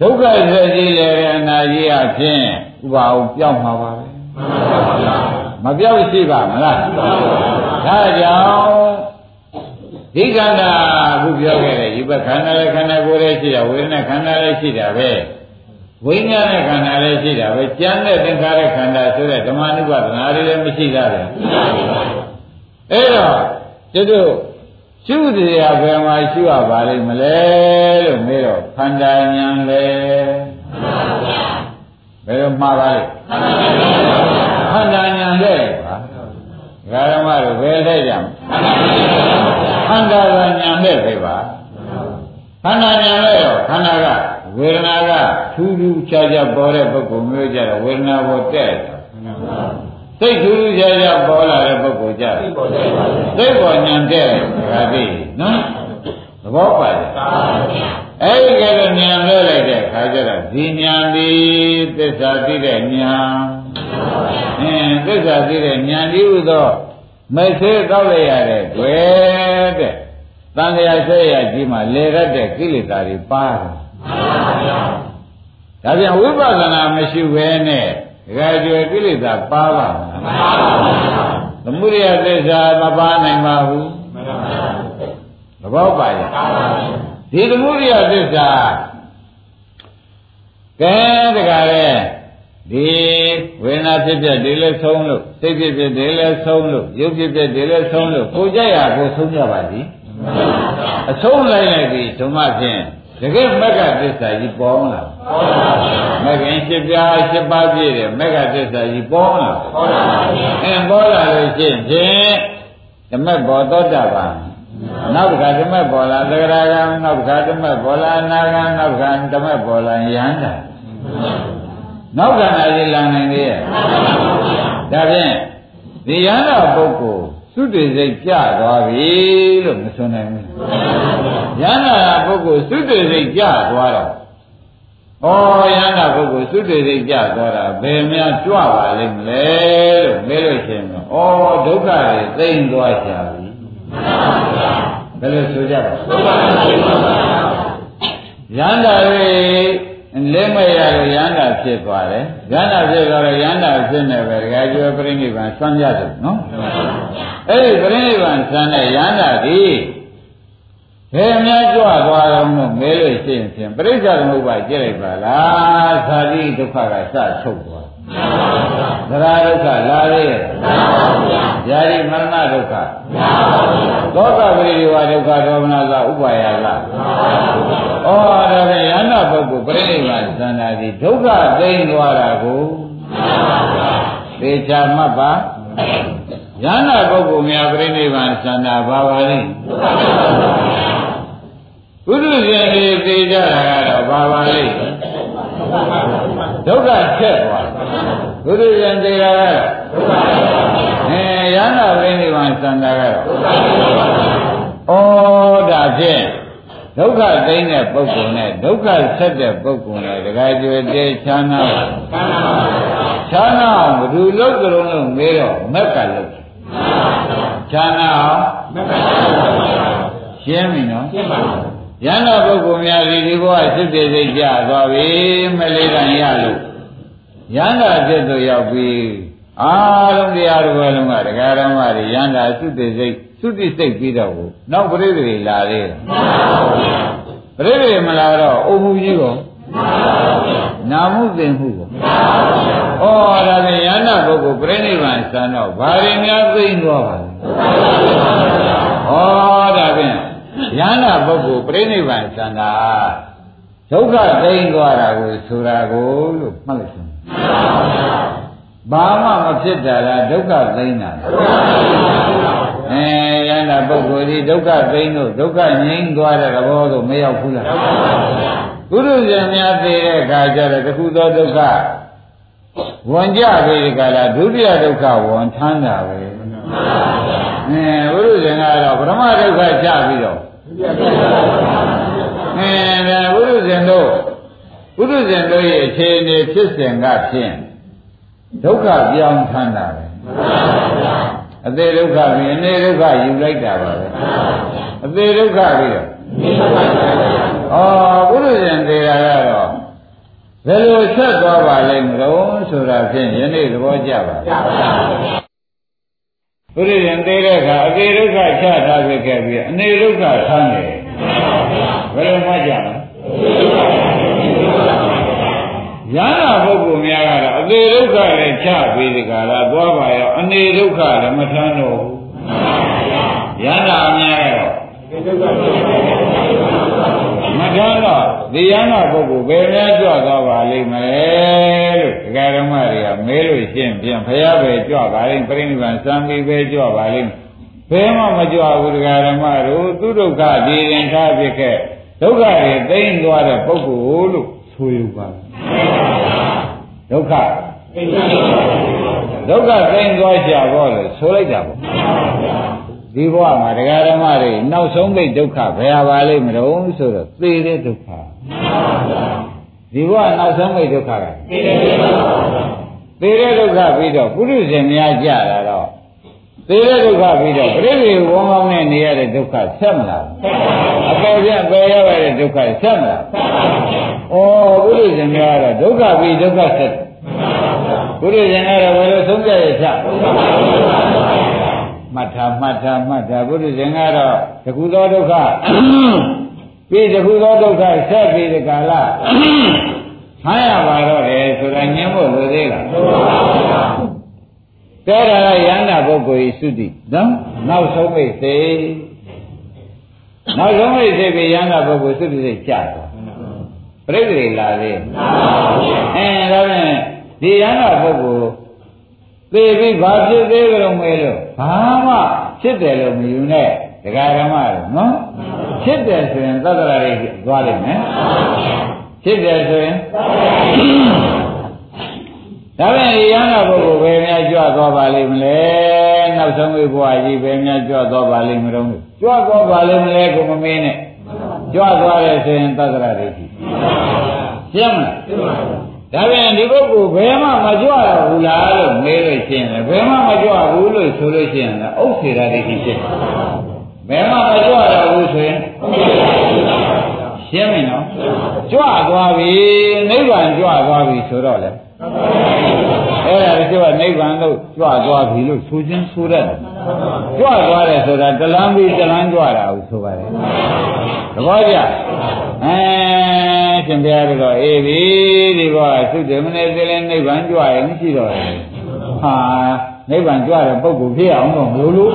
ဒုက္ခဆက်ကြီးလေအနာကြီးအဖြစ်ဥပါအောင်ပြောင်းမှာပါပဲမပြောက်ရှိပါမလားဒါကြောင့်ဒီခန္ဓာ အခုပြောခဲ့တဲ့ဒီဘက်ခန္ဓာလည်းခန္ဓာကိုယ်လည်းရှိတာဝေဒနာခန္ဓာလည်းရှိတာပဲဝိညာဉ်နဲ့ခန္ဓာလည်းရှိတာပဲကြမ်းတဲ့သင်္ခါရခန္ဓာဆိုတဲ့ဓမ္မနုပဒနာတွေလည်းမရှိတာပဲအဲ့တော့ကျွတ်တို့ရှုတရားဘယ်မှာရှုရပါလိမ့်မလဲလို့မေးတော့ခန္ဓာဉာဏ်လေဘယ်လိုမှားပါလဲခန္ဓာဉာဏ်လေပါဓမ္မတို့ဘယ်လဲကြမ ခန္ဓာကဉာဏ်နဲ့ပဲပါခန္ဓာဉာဏ်နဲ့တော့ခန္ဓာကဝေဒနာကထူးထူးခြားခြားပေါ်တဲ့ပုဂ္ဂိုလ်မျိုးကြတော့ဝေဒနာပေါ်တဲ့စိတ်ထူးထူးခြားခြားပေါ်လာတဲ့ပုဂ္ဂိုလ်ကြစိတ်ပေါ်ဉာဏ်တဲ့ဒါသိနော်သဘောပါတယ်အဲ့ဒီကဲတော့ဉာဏ်လွဲလိုက်တဲ့ခါကျတော့ဒီဉာဏ်ဒီသစ္စာသိတဲ့ဉာဏ်အင်းသစ္စာသိတဲ့ဉာဏ်ဒီဥသော မိတ်ဆေးတောက်လိုက်ရတဲ့တွေ့တဲ့တန်လျာဆက်ရကြီးမှလေရတဲ့ကိလေသာတွေပါတယ်ဒါပြန်ဝိပဿနာမရှိဘဲနဲ့ဒကာကျွယ်ကိလေသာပါပါမလားသမုဒိယသစ္စာမပါနိုင်ပါဘူးသဘောပါရဲ့ဒီသမုဒိယသစ္စာကဲတခါလေ ဒီဝေဒနာဖြစ်ဖြစ်ဒီလဲဆုံးလို့စိတ်ဖြစ်ဖြစ်ဒီလဲဆုံးလို့ရုပ်ဖြစ်ဖြစ်ဒီလဲဆုံးလို့ကိုကြရကိုဆုံးကြပါသည်အဆုံးလိုက်လိုက်ပြီဓမ္မဖြင့်တကယ်မက္ကသစ္စာကြီးပေါ်မလားပေါ်ပါဘူးမဂ္ဂင်၈ပြား၈ပါးပြည့်တယ်မက္ကသစ္စာကြီးပေါ်မလားပေါ်ပါဘူးအင်းပေါ်လာလို့ရှိရင်ဓမ္မဘောသောတာပန်နောက်တစ်ခါဓမ္မပေါ်လာသဂရကံနောက်တစ်ခါဓမ္မပေါ်လာအနာဂံနောက်တစ်ခါဓမ္မပေါ်လာယန္တာ နောက်ကနာကြီးလာနိုင်သေးရဲ့ဒါဖြင့်ဒီယန္တာပုဂ္ဂိုလ်သုတေစိတ်ကြသွားပြီလို့မဆိုနိုင်ဘူးယန္တာပုဂ္ဂိုလ်သုတေစိတ်ကြသွားတော့ဩယန္တာပုဂ္ဂိုလ်သုတေစိတ်ကြသွားတာဘယ်များကြွပါလိမ့်မလဲလို့မေးလို့ရှိရင်တော့ဩဒုက္ခတွေသိမ့်သွားကြပြီဘယ်လိုဆိုကြပါယန္တာတွေ လက်မရလို့ရဟန္တာဖြစ်သွားတယ်ရဟန္တာဖြစ်သွားတော့ရဟန္တာဖြစ်နေပဲတခါကျွဲပြိဋိဘံဆွမ်းရတယ်နော်အဲ့ဒီပြိဋိဘံဆွမ်းတဲ့ရဟန္တာဒီဘယ်များကြွသွားတော့လို့မဲလို့ရှိရင်ဖြင့်ပြိဿသမုပ္ပါကြည့်လိုက်ပါလားသာတိဒုက္ခကစထုတ်သွား သရဒုက္ခလာလေဗျာတိမရဏဒုက္ခသောကပရိဒီဝဒုက္ခဒေါမနသဥပါယလားဩဒါဖြင့်ယန္တာပုဂ္ဂိုလ်ပြိဋိဘသန္တာဒီဒုက္ခသိမ်းသွားတာကိုသေချာမှတ်ပါယန္တာပုဂ္ဂိုလ်များပြိဋိဘသန္တာဘာပါလဲဘုဒ္ဓရှင်တွေသိကြတာကတော့ဘာပါလဲဒုက္ခချက်သွား ဘုဒ္ဓရှင်သိတာကတော့အဲယန္တာပြိဋိဘသန္တာကတော့ဩဒါဖြင့်ဒုက္ခသိမ်းတဲ့ပုဂ္ဂိုလ်နဲ့ဒုက္ခဆက်တဲ့ပုဂ္ဂိုလ်နဲ့တခါကျွေတေချာနာချာနာအောင်ဘယ်သူလုပ်ကြလုံးလို့မေးတော့မက်ကလုပ်ချာနာအောင်မက်ကရှင်းပြီနော်ရှင်းပါပြီရဟန္တာပုဂ္ဂိုလ်များဒီဒီဘဝစစ်တေစိတ်ကြသွားပြီမလေးကံရလို့ ရဟန္တာဖြစ်သူရောက်ပြီအားလုံးတရားတော်လုံးကတရားဓမ္မတွေရဟန္တာစစ်တေစိတ်သုတိစိတ်ပြီးတော့နောက်ပြိတ္တိလာသေးတယ်ပြိဋိမလာတော့အုပ်မှုကြီးကောနာမှုသိမှုကောဩဒါဖြင့်ယန္တာပုဂ္ဂိုလ်ပြိဋိဘံစံတော့ဘာတွေများသိမ့်သွားပါလဲဩဒါဖြင့်ယန္တာပုဂ္ဂိုလ်ပြိဋိဘံစံတာဒုက္ခသိမ့်သွားတာကိုဆိုတာကိုလို့မှတ်လိုက်စမ်း ဘာမှမဖြစ်တာလားဒုက္ခသိမ့်တာအဲယန္တာပုဂ္ဂိုလ်ဒီဒုက္ခသိမ့်လို့ဒုက္ခငြိမ်းသွားတဲ့သဘောကိုမရောက်ဘူးလားဘုရုဇဉ်များသိတဲ့အခါကျတော့တခုသောဒုက္ခဝန်ကြပြီဒီကလာဒုတိယဒုက္ခဝန်ထမ်းတာပဲအဲဘုရုဇဉ်ကတော့ပရမဒုက္ခချပြီးတော့အဲဒါဘုရုဇဉ်တို့ ဘုရုဇဉ်တို့ရဲ့အခြေအနေဖြစ်စဉ်ကဖြင့်ဒုက္ခပြောင်းထမ်းတာပဲအသေးဒုက္ခပြီးအနေဒုက္ခယူလိုက်တာပါပဲအသေးဒုက္ခပြီးတော့ဩဘုရုဇဉ်သေးတာကတော့ဘယ်လိုဆက်သွားပါလိမ့်မလို့ဆိုတာဖြင့်ယနေ့သဘောကျပါဘုရုဇဉ်သေးတဲ့အခါအသေးဒုက္ခချထားခဲ့ပြီးအနေဒုက္ခထမ်းတယ်ဘယ်လိုမှကြမလဲ ရဟနာပုဂ္ဂိုလ်များကတော့အသေးဒုက္ခလည်းချပြီးဒီကလာသွားပါရောအနေဒုက္ခလည်းမထမ်းတော့ဘူးရဟနာများကတော့မထမ်းတော့ဒီရဟနာပုဂ္ဂိုလ်ဘယ်များကြွသွားပါလိမ့်မလဲလို့ဒကာဓမ္မတွေကမဲလို့ရှင်းပြန်ဖရာပဲကြွပါလိမ့်ပြိဋိဘံစံပြီးပဲကြွပါလိမ့်ဘယ်မှမကြွဘူးဒကာဓမ္မတို့သူဒုက္ခဒီရင်ထားဖြစ်ခဲ့ဒုက္ခတွေသိမ့်သွားတဲ့ပုဂ္ဂိုလ်လို့ ဆိုယူပါဒုက္ခဒုက္ခသိမ့်သွားကြဘောလို့ဆိုလိုက်တာပေါ့ဒီဘဝမှာဒကာဓမ္မတွေနောက်ဆုံးမိတ်ဒုက္ခဘယ်ဟာပါလိမ့်မလို့ဆိုတော့သေတဲ့ဒုက္ခဒီဘဝနောက်ဆုံးမိတ်ဒုက္ခကသေတဲ့ဒုက္ခပြီးတော့ပုရုဇဉ်များကြတာတော့သေတဲ့ဒုက္ခပြီးတော့ပြိဋိဝန်းကောင်းနဲ့နေရတဲ့ဒုက္ခဆက်မလားအပယ်ပြပယ်ရတဲ့ဒုက္ခဆက်မလား ဩပုရုဇဉ်များကတော့ဒုက္ခပြီးဒုက္ခဆက်ပုရိသင်ကတော့ဘယ်လိုဆုံးဖြတ်ရချမှတ်ထားမှတ်ထားမှတ်ထားပုရိသင်ကတော့တခုသောဒုက္ခပြီးတခုသောဒုက္ခဆက်ပြီးဒီကာလဆမ်းရပါတော့တယ်ဆိုတာညင်းဖို့လိုသေးလားကဲဒါကယန္တာပုဂ္ဂိုလ်ဤသုတိနော်နောက်ဆုံးမိတ်စေနောက်ဆုံးမိတ်စေပြီးယန္တာပုဂ္ဂိုလ်သုတိစိတ်ကြတော့ ပြိတ္တိလာသေးအဲဒါဖြင့်ဒီယန္တာပုဂ္ဂိုလ်သေပြီးဘာဖြစ်သေးကြလို့မေးလို့ဘာမှဖြစ်တယ်လို့မယူနဲ့ဒကာဓမ္မလို့နော်ဖြစ်တယ်ဆိုရင်သတ္တရာတွေသွားလိမ့်မယ်ဖြစ်တယ်ဆိုရင်ဒါပြန်ဒီယန္တာပုဂ္ဂိုလ်ဘယ်များကြွသွားပါလိမ့်မလဲနောက်ဆုံးဘဝကြီးဘယ်များကြွသွားပါလိမ့်မလို့ကြွသွားပါလိမ့်မလဲကိုမမင်းနဲ့ကြွသွားတယ်ဆိုရင်သတ္တရာတွေရှိ ရှင်းမလားဒါပြန်ဒီပုဂ္ဂိုလ်ဘယ်မှမကြွရဘူးလားလို့မေးလို့ရှိရင်လည်းဘယ်မှမကြွဘူးလို့ဆိုလို့ရှိရင်လည်းဥစ္စေရာဒိဋ္ဌိဖြစ်ဘယ်မှမကြွရဘူးဆိုရင်ရှင်းပြီနော်ကြွသွားပြီနိဗ္ဗာန်ကြွသွားပြီဆိုတော့လေ အဲ့ဒါတချို့ကနိဗ္ဗာန်လို့ကြွသွားပြီလို့ဆိုခြင်းဆိုတတ်တယ်ကြွသွားတယ်ဆိုတာတလန်းပြီးတလန်းကြွတာဟုဆိုပါတယ်သဘောကျအဲရှင်ဘုရားကတော့အေးပြီဒီဘောသုတေမနေသေးလဲနိဗ္ဗာန်ကြွရင်မရှိတော့ဘူးဟာနိဗ္ဗာန်ကြွတဲ့ပုဂ္ဂိုလ်ဖြစ်အောင်တော့မလို့လို့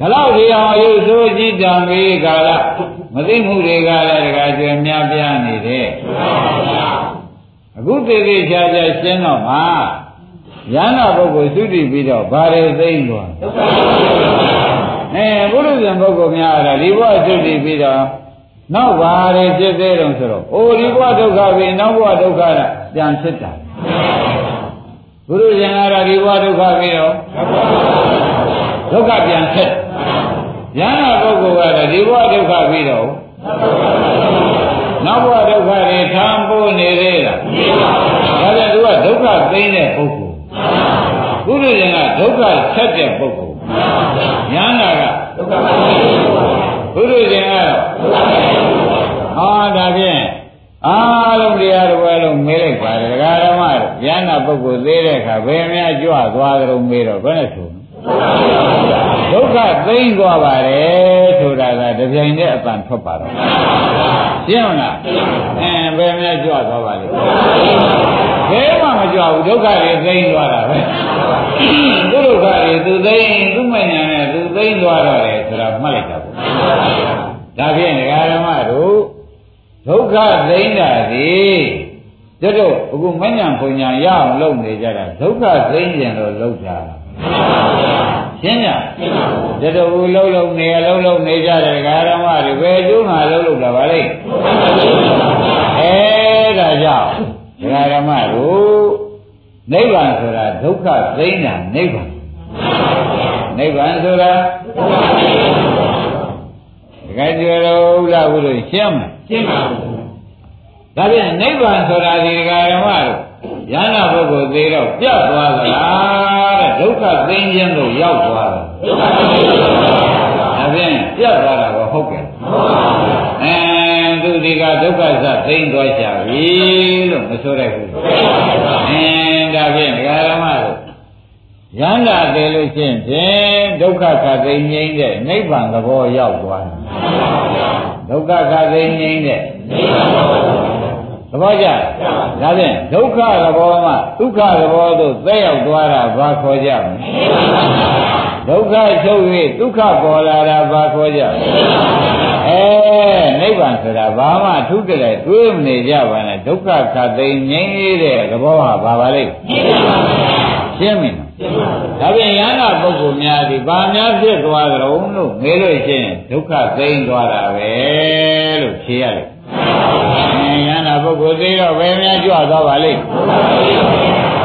ဒါတော့ဒီအောင်ရုပ်ဆိုးကြည့်တံမေးကာလမသိမှုတွေကလည်းတခါကျွေများပြားနေတယ် အခုတည်တည်ချာချာရှင်းတော့မှာယန္တာပုဂ္ဂိုလ်သုတိပြီးတော့ဘာတွေသိမ့်သွားအဲဘုရုဇဉ်ပုဂ္ဂိုလ်များအဲ့ဒါဒီဘဝသုတိပြီးတော့နောက်ဘာတွေဖြစ်သေးတုံဆိုတော့အိုဒီဘဝဒုက္ခပြီနောက်ဘဝဒုက္ခကပြန်ဖြစ်တာဘုရုဇဉ်ကတော့ဒီဘဝဒုက္ခပြီတော့ဒုက္ခပြန်ဖြစ်ယန္တာပုဂ္ဂိုလ်ကတော့ဒီဘဝဒုက္ခပြီတော့ နောက်ဘဝဒုက္ခတွေထမ်းပိုးနေသေးလားဒါပြန်သူကဒုက္ခသိတဲ့ပုဂ္ဂိုလ်ဘုရုဇဉ်ကဒုက္ခဆက်တဲ့ပုဂ္ဂိုလ်ယန္တာကဒုက္ခဘုရုဇဉ်ကတော့ဟာဒါဖြင့်အားလုံးတရားတော်ပဲလို့မေးလိုက်ပါတယ်ဒကာဓမ္မရဟနာပုဂ္ဂိုလ်သေးတဲ့အခါဘယ်များကြွသွားကြုံမေးတော့ဘယ်နဲ့ဆိုဒုက္ခသိမ့်သွားပါတယ်ဆို တာသာတပြိုင်တည်းအပန်ထွက်ပါတော့ရှင်းမလားအဲဘယ်နဲ့ကြွသွားပါလိမ့်ဘယ်မှမကြွဘူးဒုက္ခတွေသိမ်းသွားတာပဲသူဒုက္ခတွေသူသိမ်းသူမညာနဲ့သူသိမ်းသွားတော့တယ်ဆိုတာမှတ်လိုက်တာပေါ့ဒါဖြင့်ဒကာဓမ္မတို့ဒုက္ခသိမ်းတာဒီတို့တို့အခုမညာဘုံညာရအောင်လုပ်နေကြတာဒုက္ခသိမ်းခြင်းလို့လုပ်တာ ရှင်းကြတတူလုံးလုံးနေလုံးလုံးနေကြတယ်ကာရမတွေဘယ်ကျိုးမှလုံးလုံးတာပါလိမ့်အဲဒါကြောင့်ဒကာရမတို့နိဗ္ဗာန်ဆိုတာဒုက္ခသိမ်းတာနိဗ္ဗာန်နိဗ္ဗာန်ဆိုတာဒကာကျွယ်တော်ဥလာဘုလို့ရှင်းမလားရှင်းပါဘူးဒါပြန်နိဗ္ဗာန်ဆိုတာဒီဒကာရမတို့ ယန္တာပုဂ္ဂိုလ်သေးတော့ပြတ်သွားသလားတဲ့ဒုက္ခသိင်းခြင်းလို့ရောက်သွားတယ်ဒုက္ခသိင်းခြင်းဒါဖြင့်ပြတ်သွားတာကဟုတ်ကဲ့ဟုတ်ပါဘူးအဲသူဒီကဒုက္ခသသိင်းသွားကြပြီလို့မဆိုရဘူးအဲဒါဖြင့်ဒကာရမတို့ယန္တာသေးလို့ရှင်းဖြင့်ဒုက္ခခသိင်းငြိမ်းတဲ့နိဗ္ဗာန်သဘောရောက်သွားတယ်ဒုက္ခခသိင်းငြိမ်းတဲ့နိဗ္ဗာန်သဘော သဘောကျဒါဖြင့်ဒုက္ခသဘောမှဒုက္ခသဘောသို့သက်ရောက်သွားတာဘာခေါ်ကြမလဲဒုက္ခချုပ်၍ဒုက္ခပေါ်လာတာဘာခေါ်ကြမလဲအဲနိဗ္ဗာန်ဆိုတာဘာမှထုကြတယ်တွေးမနေကြပါနဲ့ဒုက္ခခတ်သိငြိမ်းတဲ့သဘောဟာဘာပါလိမ့်ရှင်းပြီနော်ဒါပြန်ယန္တာပုဂ္ဂိုလ်များဒီဘာများဖြစ်သွားကြုံလို့မေးလို့ရှိရင်ဒုက္ခသိမ်းသွားတာပဲလို့ဖြေရတယ် ယန္တာပုဂ္ဂိုလ်သိတော့ဘယ်များကြွသွားပါလိမ့်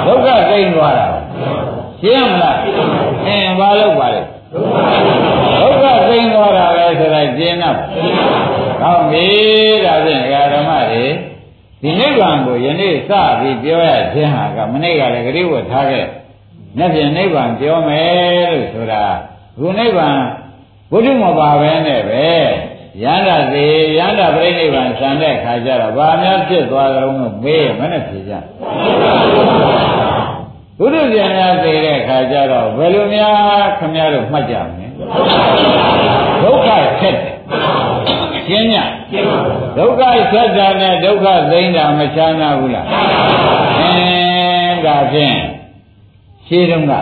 ဒုက္ခသိမ်းသွားတာရှင်းမလားအင်းဘာလို့ပါလဲဒုက္ခသိမ်းသွားတာပဲဆိုတာရှင်းတော့ကောင်းပြီဒါဖြင့်ဓမ္မတွေဒီနိဗ္ဗာန်ကိုယနေ့စပြီးပြောရခြင်းဟာကမနေ့ကလည်းဂရိဝတ်ထားခဲ့။နေ့ပြင်နိဗ္ဗာန်ပြောမယ်လို့ဆိုတာခုနိဗ္ဗာန်ဘုဒ္ဓမပါပဲနဲ့ပဲ ရဟန္တာသေးရဟန္တာပြိဋိဘံဆံတဲ့ခါကျတော့ဘာများဖြစ်သွားကြုံလို့မေးရမနဲ့ဖြေကြဘုရားပြန်များသေးတဲ့ခါကျတော့ဘယ်လိုများခမရတို့မှတ်ကြမလဲဒုက္ခဆက်တယ်ရှင်းညဒုက္ခဆက်တာနဲ့ဒုက္ခသိမ်းတာမချမ်းသာဘူးလားအင်းဒါဖြင့်ရှင်းတော့က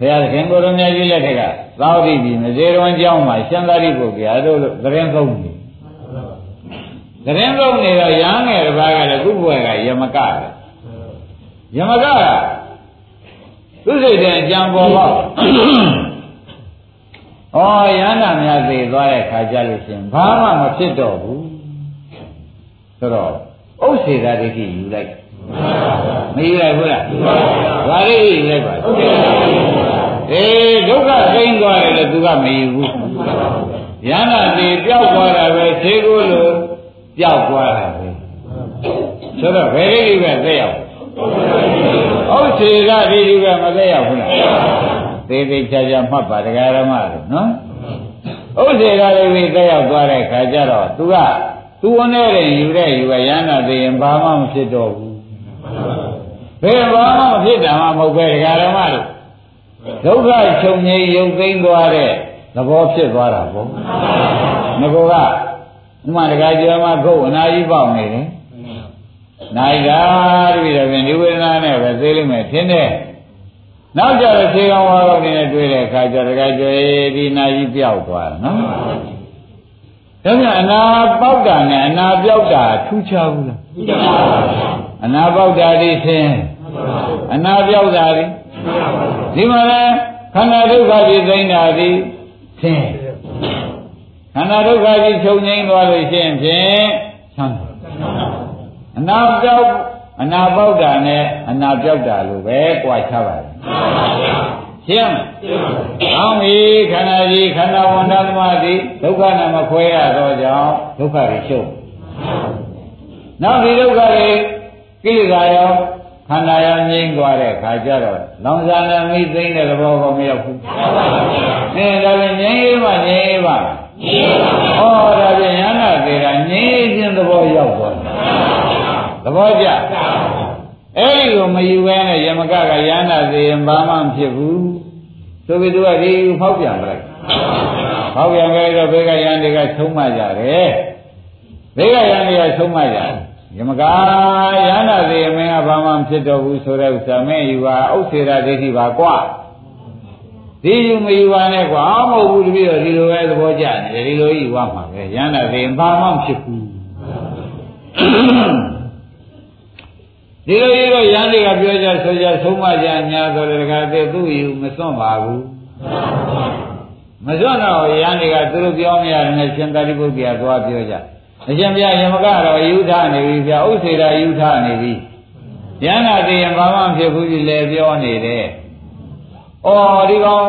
ဘုရားသခင်ကိုရမကြီးလက်ထက်က သောတိပြီမဇေရဝံကျောင်းမှာရှင်သာရိပုတ္တရာတို့လို့သတင်းသုံးနေသတင်းသုံးနေတော့ရဟန်းငယ်တစ်ပါးကလည်းခုဘွယ်ကယမကပဲယမကကသူစိတ်တဲ့အကြံပေါ်ပေါက်ဩရဟန္တာများသိသွားတဲ့ခါကြလို့ရှင်ဘာမှမဖြစ်တော့ဘူးဆိုတော့ဥစ္စေတာဒိဋ္ဌိယူလိုက်မယူလိုက်ဘူးလားဘာလေးယူလိုက်ပါအေးဒုက္ခသိ မ်းသွားတယ်လို့သူကမယူဘူးယန္တာတိပျောက်သွားတာပဲသေကိုလို့ပျောက်သွားတာပဲဆိုတော့ဘယ်လေးပဲသက်ရောက်ဟုတ်စေကဒီဒီကမသက်ရောက်ဘူးလားသေးသေးချာချာမှတ်ပါတရားဓမ္မလို့နော်ဟုတ်စေကလေးပြီးသက်ရောက်သွားတဲ့ခါကျတော့သူကသူဝနဲ့ရင်ယူတဲ့ယူကယန္တာသိရင်ဘာမှမဖြစ်တော့ဘူးဘယ်ဘာမှမဖြစ်တာမှမဟုတ်ပဲတရားဓမ္မလို့ ဒုက္ခချုပ်ငြိမ်းရုပ်သိမ်းသွားတဲ့သဘောဖြစ်သွားတာပေါ့ငကောကဥမာတခါကျော်မှာခုတ်အနာကြီးပေါက်နေတယ်နိုင်တာတပည့်တော်ပြင်ဒီဝေဒနာနဲ့ပဲသိလိမ့်မယ်ထင်တယ်နောက်ကြတော့ခြေကောင်းဝါကောင်းနေတွေ့တဲ့အခါကျတခါကျော်ဒီနာကြီးပြောက်သွားတယ်နော်ဒါပြန်အနာပေါက်တာနဲ့အနာပြောက်တာထူးခြားဘူးလားထူးခြားပါဘူးအနာပေါက်တာဒီသင်အနာပြောက်တာဒီ ဒီမှာလဲခန္ဓာဒုက္ခကြီးသိနေတာဒီသင်ခန္ဓာဒုက္ခကြီးချုပ်ငြိမ်းသွားလို့ရှိရင်ဖြင့်ချမ်းသာအနာပြောက်အနာပေါက်တာနဲ့အနာပြောက်တာလို့ပဲကြွားချပါတယ်ရှင်းမလားအောင်းပြီခန္ဓာကြီးခန္ဓာဝန္တသမတိဒုက္ခနဲ့မခွဲရတော့ကြောင့်ဒုက္ခတွေရှုပ်နောက်ဒီဒုက္ခတွေကိလေသာရော ခန္ဓာရောငြိမ်းသွားတဲ့ခါကျတော့လောင်စာနဲ့မိသိမ့်တဲ့သဘောကောမရောက်ဘူးအဲဒါပြန်ငြိမ်းရေးမှငြိမ်းရေးပါငြိမ်းရေးပါဩဒါပြန်ရဟနာသေးတာငြိမ်းခြင်းသဘောရောက်သွားတယ်သဘောကျအဲ့ဒီကိုမယူဘဲနဲ့ယမကကရဟနာသေးရင်ဘာမှမဖြစ်ဘူးဆိုပြီးသူကဒီဖောက်ပြန်လိုက်ဟောက်ပြန်ခဲ့တော့ဘေကရန်တွေကဆုံးမကြတယ်ဘေကရန်တွေကဆုံးမကြတယ် ယမကာယန္တာသေးအမင်းကဘာမှမဖြစ်တော့ဘူးဆိုတဲ့ဥစ္စာမင်းယူပါဥစ္စေရာဒိဋ္ဌိပါကွာဒီယူမယူပါနဲ့ကွာမဟုတ်ဘူးတပည့်တော်ဒီလိုပဲသဘောကျနေတယ်ဒီလိုယူပါမှာပဲယန္တာသေးဘာမှမဖြစ်ဘူးဒီလိုကြီးတော့ယန္တိကပြောကြဆိုကြဆုံးမကြညာဆိုတဲ့ကတည်းကသူ့ယူမစွန့်ပါဘူးမစွန့်တော့ယန္တိကသူတို့ပြောမရတယ်နဲ့ရှင်သာရိပုတ္တရာသွားပြောကြ အရှင်ဘုရားယမကတော့ယူထနေပြီဗျာဥစ္စေရာယူထနေပြီယန္တာတည်ရင်ဘာမှမဖြစ်ဘူးကြီးလေပြောနေတယ်။အော်ဒီကောင်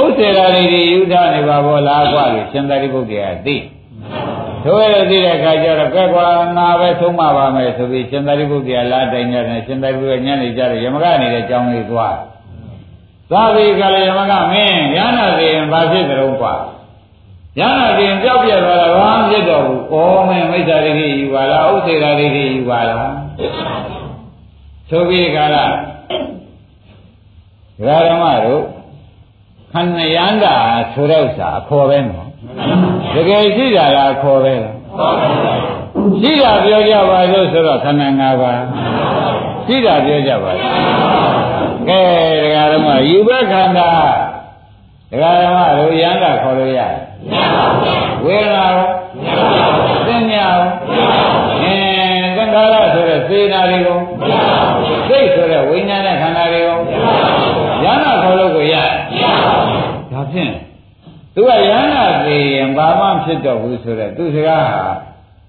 ဥစ္စေရာတွေယူထနေပါဘောလားကွာလို့ရှင်သာရိပုတ္တရာသိ။တို့ရသိတဲ့အခါကျတော့ကဲကွာငါပဲသုံးမပါမယ်ဆိုပြီးရှင်သာရိပုတ္တရာလာတိုင်ကြတယ်ရှင်သာရိပုတ္တရာညနေကြတယ်ယမကနေတဲ့ကြောင်းလေးသွား။သာဝေကလည်းယမကမင်းယန္တာတည်ရင်ဘာဖြစ်ကြတော့ကွာ။ ရဟနာပြင်ကြောက်ပြက်သွားတာဘာမှဖြစ်တော့ဘူး။ဩမင်းမိစ္ဆာဒိဋ္ဌိယူပါလားဥစ္စေရာဒိဋ္ဌိယူပါလား။သို့ပြီးကာလဒကာဓမ္မတို့ခန္ဓာယန္တာဆိုတဲ့ဥစ္စာအခေါ်ပဲနော်။တကယ်ရှိတာလားအခေါ်ပဲလား။ရှိတာပြောကြပါလို့ဆိုတော့ခန္ဓာ၅ပါးရှိတာပြောကြပါလား။ကဲဒကာဓမ္မယူဘခန္ဓာ ဒကာဓမ္မတို့ယန္တာခေါ်လို့ရတယ်ဝေဒနာရောသင်ညာရောအင်းသင်္ခါရဆိုတဲ့စေနာတွေကိုစိတ်ဆိုတဲ့ဝိညာဉ်နဲ့ခန္ဓာတွေကိုယန္နာခေါ်လို့ကိုရဒါဖြင့်သူကယန္နာသိရင်ဘာမှဖြစ်တော့ဘူးဆိုတဲ့သူစကားဟာ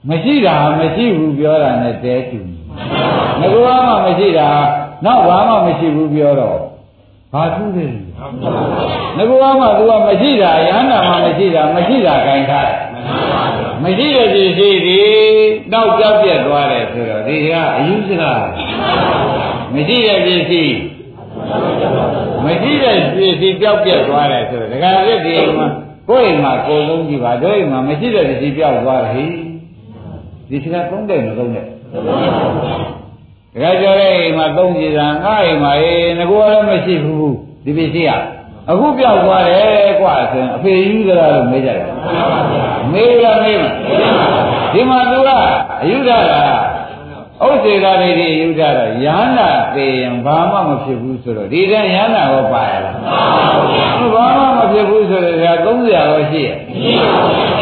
မရှိတာမရှိဘူးပြောတာနဲ့တဲတူငကောမှမရှိတာနောက်ဘာမှမရှိဘူးပြောတော့ဘာထူးတယ် ငကောမှသူကမရှိတာယန္နာမှမရှိတာမရှိတာခိုင်းထားတယ်မရှိတဲ့ပစ္စည်းဒီနောက်ကြောက်ပြက်သွားတယ်ဆိုတော့ဒီကအယူစကားမရှိတဲ့ပစ္စည်းမရှိတဲ့ပစ္စည်းပြောက်ပြက်သွားတယ်ဆိုတော့ဒကာရက်ဒီမှာကိုယ်အိမ်မှာကိုယ်လုံးကြည့်ပါတို့အိမ်မှာမရှိတဲ့ပစ္စည်းပြောက်သွားတယ်ဒီစကားသုံးတယ်မသုံးတဲ့ဒကာကျော်ရဲ့အိမ်မှာသုံးကြည့်တာငါအိမ်မှာအေးငကောလည်းမရှိဘူး ဒီပစ္စည်းကအခုပြောက်သွားတယ်กว่าဆိုရင်အဖေယူကြလားလို့မေးကြတယ်မေးရမေးမဒီမှာသူကအယူတာကဥစ္စေတာတွေဒီယူတာတော့ယန္တာသိရင်ဘာမှမဖြစ်ဘူးဆိုတော့ဒီတည်းယန္တာရောပါရလားဘာမှမဖြစ်ဘူးဆိုတော့ဒါ30ရောရှိရဲ့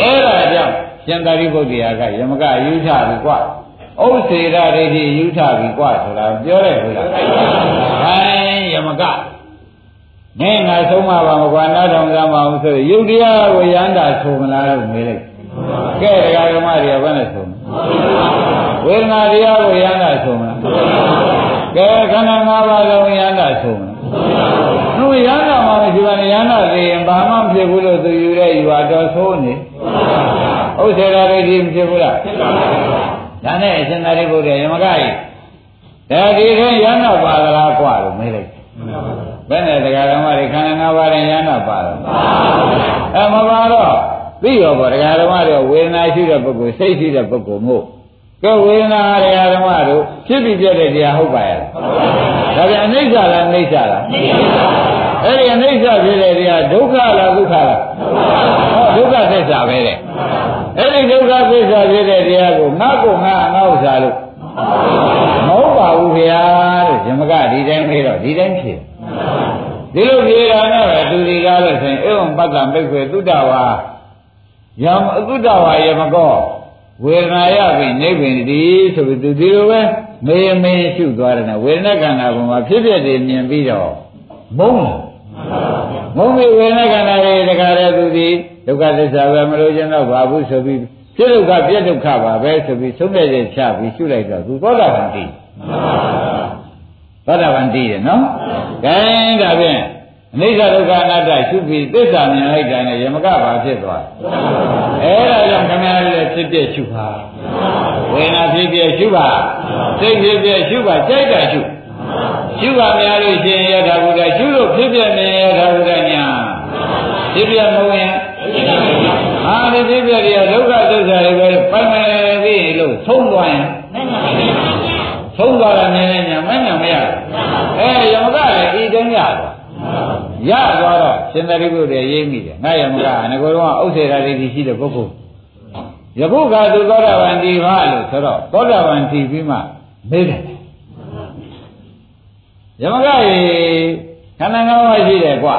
အဲ့ဒါကြောင့်ရှင်သာရိပုတ္တရာကယမကယူထပြီกว่าဥစ္စေတာတွေဒီယူထပြီกว่าဆိုတာပြောတယ်ဟုတ်လားဟိုင်းယမက မင်းငါဆုံးမပါမကွာနောက်တော့ကမ်းမအောင်ဆိုရုပ်တရားကိုရန်တာဆိုမလားလို့မေးလိုက်ကဲတရားဓမ္မတွေကဘယ်နဲ့ဆုံးဝေဒနာတရားကိုရန်တာဆိုမလားကဲခန္ဓာ၅ပါးလုံးရန်တာဆိုမလားသူရန်တာမှာမရှိပါနဲ့ရန်တာသိရင်ဘာမှမဖြစ်ဘူးလို့သူယူတဲ့ယူပါတော့ဆိုးနေဥစ္စေရာဒိဋ္ဌိမဖြစ်ဘူးလားဖြစ်ပါဘူးဒါနဲ့အရှင်သာရိပုတ္တရာယမကကြီးဒါဒီထင်ရန်တာပါလားကွာလို့မေးလိုက် ဘယ်နဲ့တရားဓမ္မတွေခန္ဓာ၅ပါးရင်ရဟနာပါတော့အဲမပါတော့ပြီးရောပေါ့တရားဓမ္မတွေဝေဒနာရှိတဲ့ပုဂ္ဂိုလ်စိတ်ရှိတဲ့ပုဂ္ဂိုလ်မို့ကဲဝေဒနာတရားဓမ္မတို့ဖြစ်ပြီးပြတဲ့တရားဟုတ်ပါရဲ့ဒါပြန်အနိစ္စလားအနိစ္စလားအဲ့ဒီအနိစ္စဖြစ်တဲ့တရားဒုက္ခလားဒုက္ခလားဟောဒုက္ခသစ္စာပဲတဲ့အဲ့ဒီဒုက္ခသစ္စာဖြစ်တဲ့တရားကိုငါ့ကိုငါငါ့ဥစ္စာလို့မဟုတ်ပါဘူးခင်ဗျာလို့ဇမကဒီတိုင်းမေးတော့ဒီတိုင်းဖြစ် ဒီလိုပြေတာနဲ့ပဲသူဒီကားလို့ဆိုရင်ဧဝံပတ္တမိတ်ွေသုတ္တဝါယံအသုတ္တဝါယမကောဝေဒနာရပြီနေပင်ဒီဆိုပြီးသူဒီလိုပဲမေးမေးရှုသွားတယ်နဲ့ဝေဒနာခန္ဓာပေါ်မှာဖြစ်ဖြစ်တွေမြင်ပြီးတော့မုန်းတယ်မုန်းပြီးဝေဒနာခန္ဓာတွေတခါတည်းသူဒီဒုက္ခသစ္စာပဲမလို့ခြင်းတော့ဘာဘူးဆိုပြီးဖြစ်ဒုက္ခပြည့်ဒုက္ခပါပဲဆိုပြီးသုံးတဲ့ချက်ချပြီးရှုလိုက်တော့သူသောတာပန်တည် သောတာပန်တည်ရနော်ကဲဒါဖြင့်အနိစ္စဒုက္ခအနတ္တရှုပြီးသစ္စာမြင်လိုက်တာနဲ့ယမကဘာဖြစ်သွားအဲဒါကြောင့်ခမည်းတော်ဖြစ်ပြရှုပါဝေဒနာဖြစ်ပြရှုပါစိတ်ဖြစ်ပြရှုပါကြိုက်တာရှုရှုပါများလို့ရှင်ယထာဘုရားရှုလို့ဖြစ်ပြနေယထာဘုရားညာဖြစ်ပြမဟုတ်ရင်အာဒီဖြစ်ပြတွေကဒုက္ခသစ္စာတွေပဲပိုင်မယ်ပြီလို့သုံးသွားရင်သုံးသွားတာနည်းနည်းညာမညာမရအဲ ယမကလည်းဤတိုင်းရသွားရသွားတော့ရှင်သာရိပုတ္တရာရေးမိတယ်ငါယမကငကိုတော့ဥစ္စေရာဒိဋ္ဌိရှိတဲ့ပုဂ္ဂိုလ်ယခုကသူသောတာပန်ဒီပါလို့ဆိုတော့သောတာပန်ဒီပြီးမှမေးတယ်ယမကရေခန္ဓာငါးပါးရှိတယ်ကွာ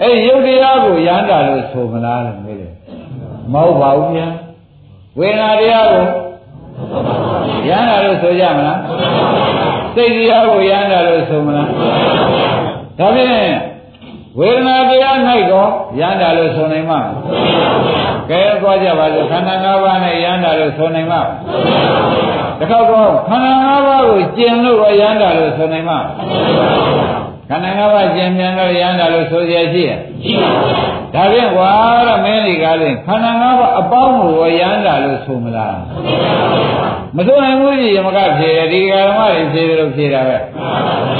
အဲ့ဒီယုတ်တရားကိုရမ်းတာလို့ဆိုမလားလို့မေးတယ်မဟုတ်ပါဘူးဗျာဝေဒနာတရားကိုရမ်းတာလို့ဆိုကြမလား စိတ်တရားကိုရမ်းတာလို့ဆိုမလားဒါဖြင့်ဝေဒနာတရား၌တော့ရမ်းတာလို့ဆိုနိုင်မှာကဲသွားကြပါစို့ခန္ဓာ၅ပါးနဲ့ရမ်းတာလို့ဆိုနိုင်မှာတခါတော့ခန္ဓာ၅ပါးကိုကျင်လို့ရမ်းတာလို့ဆိုနိုင်မှာ ခန္ဓာ၅ပါးကျင်မြန်လို့ရမ်းတာလို့ဆိုရရှိရဲ့ရှိပါဘူးဒါဖြင့်ကွာတော့မင်းဒီကားလေးခန္ဓာ၅ပါးအပေါင်းကိုရမ်းတာလို့ဆိုမလားမဆိုနိုင်ဘူးကြီးယမကဖြေတယ်ဒီကာရမတွေဖြေတယ်လို့ဖြေတာပဲ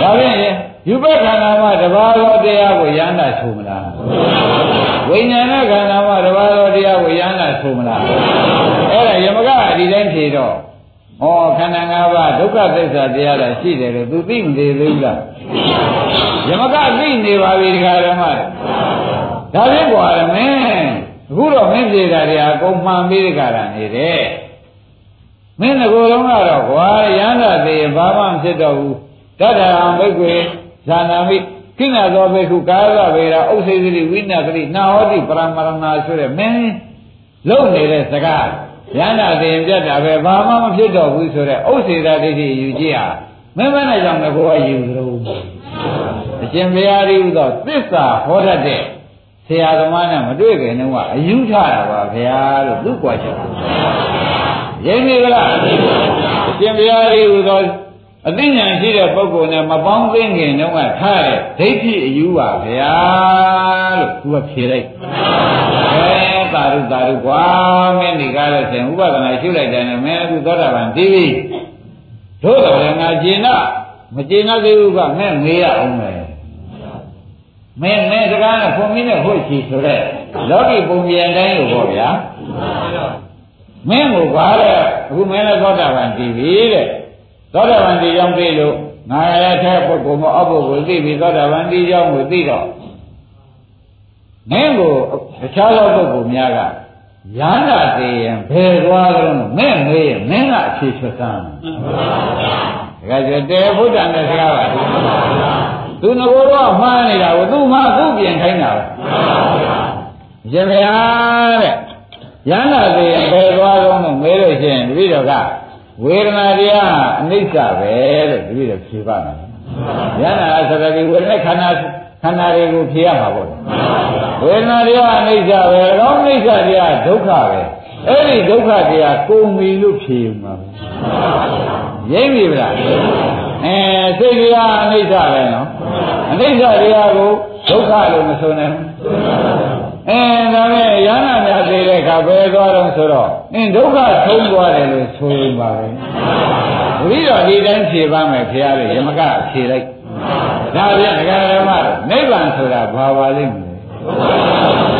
ဒါဖြင့်ယူပခန္ဓာမှာတဘာသောတရားကိုရမ်းတာဆိုမလားဝိညာဏခန္ဓာမှာတဘာသောတရားကိုရမ်းတာဆိုမလားအဲ့ဒါယမကဒီတိုင်းဖြေတော့ဩခန္ဓာ၅ပါးဒုက္ခသစ္စာတရားလားရှိတယ်လို့သူသိမသေးသေးဘူးလား ယမကသိနေပါပြီဒီခါရမဒါဖြင့်ကွာမင်းအခုတော့မင်းပြေတာတွေအကုန်မှန်ပြီးဒီခါရနေတယ်မင်းငကိုယ်လုံးကတော့ကွာရဟန္တာသေးဘာမှမဖြစ်တော့ဘူးတတ္တံဘိက္ခွေဇာနာမိကိဏသောဘိက္ခုကာယဗေဒဥစ္စေတိဝိနသတိနာဟောတိပရမရဏဆိုတဲ့မင်းလုံနေတဲ့စကားရဟန္တာသေးပြတ်တာပဲဘာမှမဖြစ်တော့ဘူးဆိုတဲ့ဥစ္စေတာဒိဋ္ဌိယူကြည့်ဟာမင်းမနဲ့ကြောင့်ငကိုယ်ကယူသလိုအ ရှင်ဘုရားကြီးဥသောသစ္စာဟောတတ်တဲ့ဆရာသမားနဲ့မတွေ့ခင်တုန်းကအယူထတာပါဗျာလို့သူ့ကွာချက်ရင်းနေကြလားအရှင်ဘုရားကြီးဥသောအသိဉာဏ်ရှိတဲ့ပုဂ္ဂိုလ်နဲ့မပေါင်းသိငင်တုန်းကထားတဲ့ဒိဋ္ဌိအယူပါဗျာလို့သူကဖြေလိုက်အဲသာရုသာရုကွာမင်းဒီကားလို့ရှင်ဥပဒနာရှုလိုက်တယ်နဲ့မင်းအခုသောတာပန်ပြီးပြီတို့တော်လည်းငါကျင်တော့မကျင်တော့သေးဘူးကမင်းမေးရအောင်မယ် မင်းနဲ့စကားနဲ့ခွန်မင်းနဲ့ဟုတ်ချီဆိုတဲ့လောကီပုံပြန်တိုင်းလို့ပေါ့ဗျာမင်းကိုဘာလဲအခုမင်းလည်းသောတာပန်ပြီးပြီတဲ့သောတာပန်ဒီကြောင့်သိလို့ငါရတဲ့ပုဂ္ဂိုလ်မအပုဂ္ဂိုလ်သိပြီသောတာပန်ဒီကြောင့်ကိုသိတော့မင်းကိုတခြားသောပုဂ္ဂိုလ်များကရဟန္တာသေးရင်ဘယ်သွားလို့မဲ့မေးရင်မင်းကအဖြေချက်စမ်းဒါကြတဲ့ဘုဒ္ဓနဲ့စကားပါ သူငကိုတော့မှားနေတာကိုသူ့မှာသူ့ပြင်ခိုင်းတာပဲရှင်ဗျာတဲ့ရဟန္တာသေးရင်ဘယ်သွားလို့မေးလို့ရှိရင်တပည့်တော်ကဝေဒနာတရားအနိစ္စပဲလို့တပည့်တော်ဖြေပါမယ်။ယန္နာဆိုတဲ့ဒီဝေဒနာခန္ဓာခန္ဓာတွေကိုဖြေရမှာပေါ့။ဝေဒနာတရားအနိစ္စပဲ။ကောင်းအနိစ္စတရားဒုက္ခပဲ။အဲ့ဒီဒုက္ခတရားကိုမီလို့ဖြေယူမှာပဲ။ရိပ်ပြီဗလား။ အဲစိတ်တရားအနိစ္စပဲနော်။အနိစ္စတရားကိုဒုက္ခလို့မဆိုနိုင်ဘူး။အဲဒါနဲ့ရဟနာများသေးတဲ့အခါဘယ်သွားတော့ဆိုတော့အင်းဒုက္ခဆုံးသွားတယ်လို့ဆိုရင်ပါပဲ။ဘုရားဒီတိုင်းဖြေပါမယ်ဖရားလေယမကဖြေလိုက်။ဒါပြန်ဒကာဓမ္မနိဗ္ဗာန်ဆိုတာဘာပါလိမ့်မလဲ။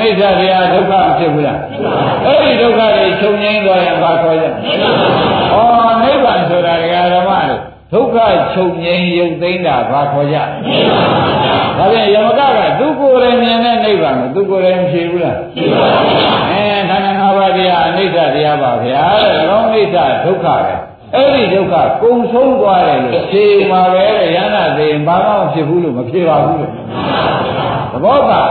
အဲအိဋ္ဌတရားဒုက္ခမဖြစ်ဘူးလား။အဲ့ဒီဒုက္ခတွေချုပ်ငြိမ်းသွားရင်ဘာခေါ်ကြ။ဩနိဗ္ဗာန်ဆိုတာဒကာဓမ္မလို့ဒုက္ခချုပ်ငြိမ်းရုပ်သိမ်းတာဘာခေါ်ကြ။ဒါပြန်ယမကကသူကိုယ်တိုင်မြင်တဲ့နိဗ္ဗာန်ကိုသူကိုယ်တိုင်ဖြေဘူးလားဖြေပါဘူး။အဲခန္ဓာ၅ပါးတရားအနိစ္စတရားပါဗျာတဲ့။ကောင်းအိဋ္ဌဒုက္ခပဲ။အဲ့ဒီဒုက္ခကုံဆုံးသွားတယ်လို့ဖြေမှာပဲတဲ့ရဟနာသိရင်ဘာမှမဖြစ်ဘူးလို့မဖြေပါဘူးလို့။ သဘောပါ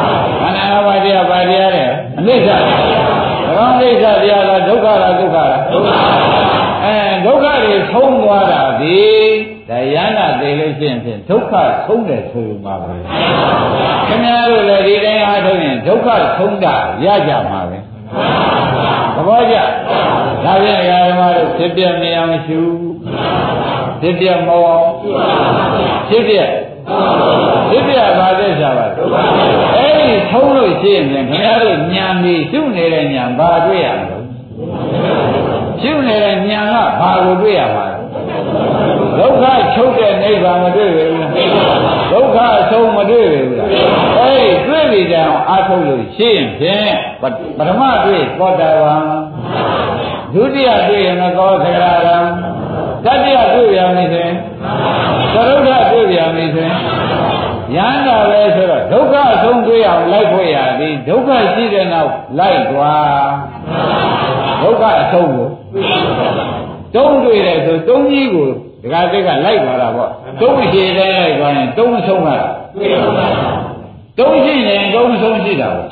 ။ခန္ဓာ၅ပါးတရားပါတရားတဲ့အနိစ္စ။ကောင်းအိဋ္ဌတရားလားဒုက္ခလားဒုက္ခလားဒုက္ခအဲဒုက္ခတွေဆုံးသွားတာဒီဒါယန္တာသိလို့ရှိရင်ဖြင့်ဒုက္ခဆုံးတယ်ဆိုယူမှာပဲခင်ဗျားတို့လည်းဒီတိုင်းအားထုတ်ရင်ဒုက္ခဆုံးတာရကြမှာပဲသဘောကျဒါဖြင့်ဓမ္မတို့ဖြစ်ပြမြင်အောင်ရှုဖြစ်ပြမောအောင်ဖြစ်ပြ ဖြစ်ပြပါတဲ့ဆရာပါအဲ့ဒီဆုံးလို့ရှိရင်ခင်ဗျားတို့ဉာဏ်ကြီးရှုနေတဲ့ဉာဏ်ဘာတွေ့ရမလဲရှုနေတဲ့ဉာဏ်ကဘာကိုတွေ့ရမှာလဲဒုက္ခချုပ်တဲ့နိဗ္ဗာန်မတွေ့ဘူးလားဒုက္ခအဆုံးမတွေ့ဘူးလားအဲဒီတွေ့ပြီကြအောင်အာထုတ်လို့ရှင်းဖြင့်ပထမတွေ့သောတာပန်ဒုတိယတွေ့ရင်သောသရရံတတိယတွေ့ရမယ်ဆိုရင်သရုဒ္ဓ တွေ့ရမယ်ဆိုရင်ယရဟန္တာပဲဆိုတော့ဒုက္ခအဆုံးတွေ့အောင်လိုက်ဖို့ရသည်ဒုက္ခရှိတဲ့နောက်လိုက်သွားဒုက္ခအဆုံးကိုတုံးတွေ့တယ်ဆိုတုံးကြီးကိုဒကာတိတ်ကလိုက်သွားတာပေါ့တုံးရှိတဲ့လိုက်သွားရင်တုံးဆုံးလာတုံးရှိရင်တုံးဆုံးရှိတာပေါ့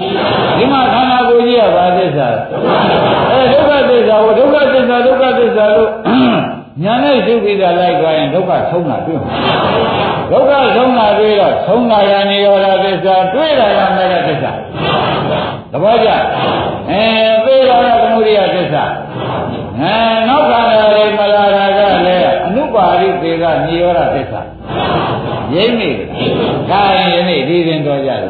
ဒီမှာခန္ဓာကိုယ်ကြီးကဘာသစ္စာအဲဒုက္ခသစ္စာကိုဒုက္ခသစ္စာဒုက္ခသစ္စာလို့ ညာနဲ့ရှုပြီးတာလိုက်သွားရင်ဒုက္ခဆုံးတာတွေ့မှာဒုက္ခဆုံးတာတွေ့တော့ဆုံးတာရနိရောဓသစ္စာတွေ့တာရမဲ့သစ္စာသဘောကျအဲသိတာကသမုဒိယသစ္စာအဲနောက်ခန္ဓာတွေမလာတာကလည်းအနုပါရိသေကနိရောဓသစ္စာရိမ့်နေတယ်ဒါရင်ယနေ့ဒီရင်တော်ကြတယ်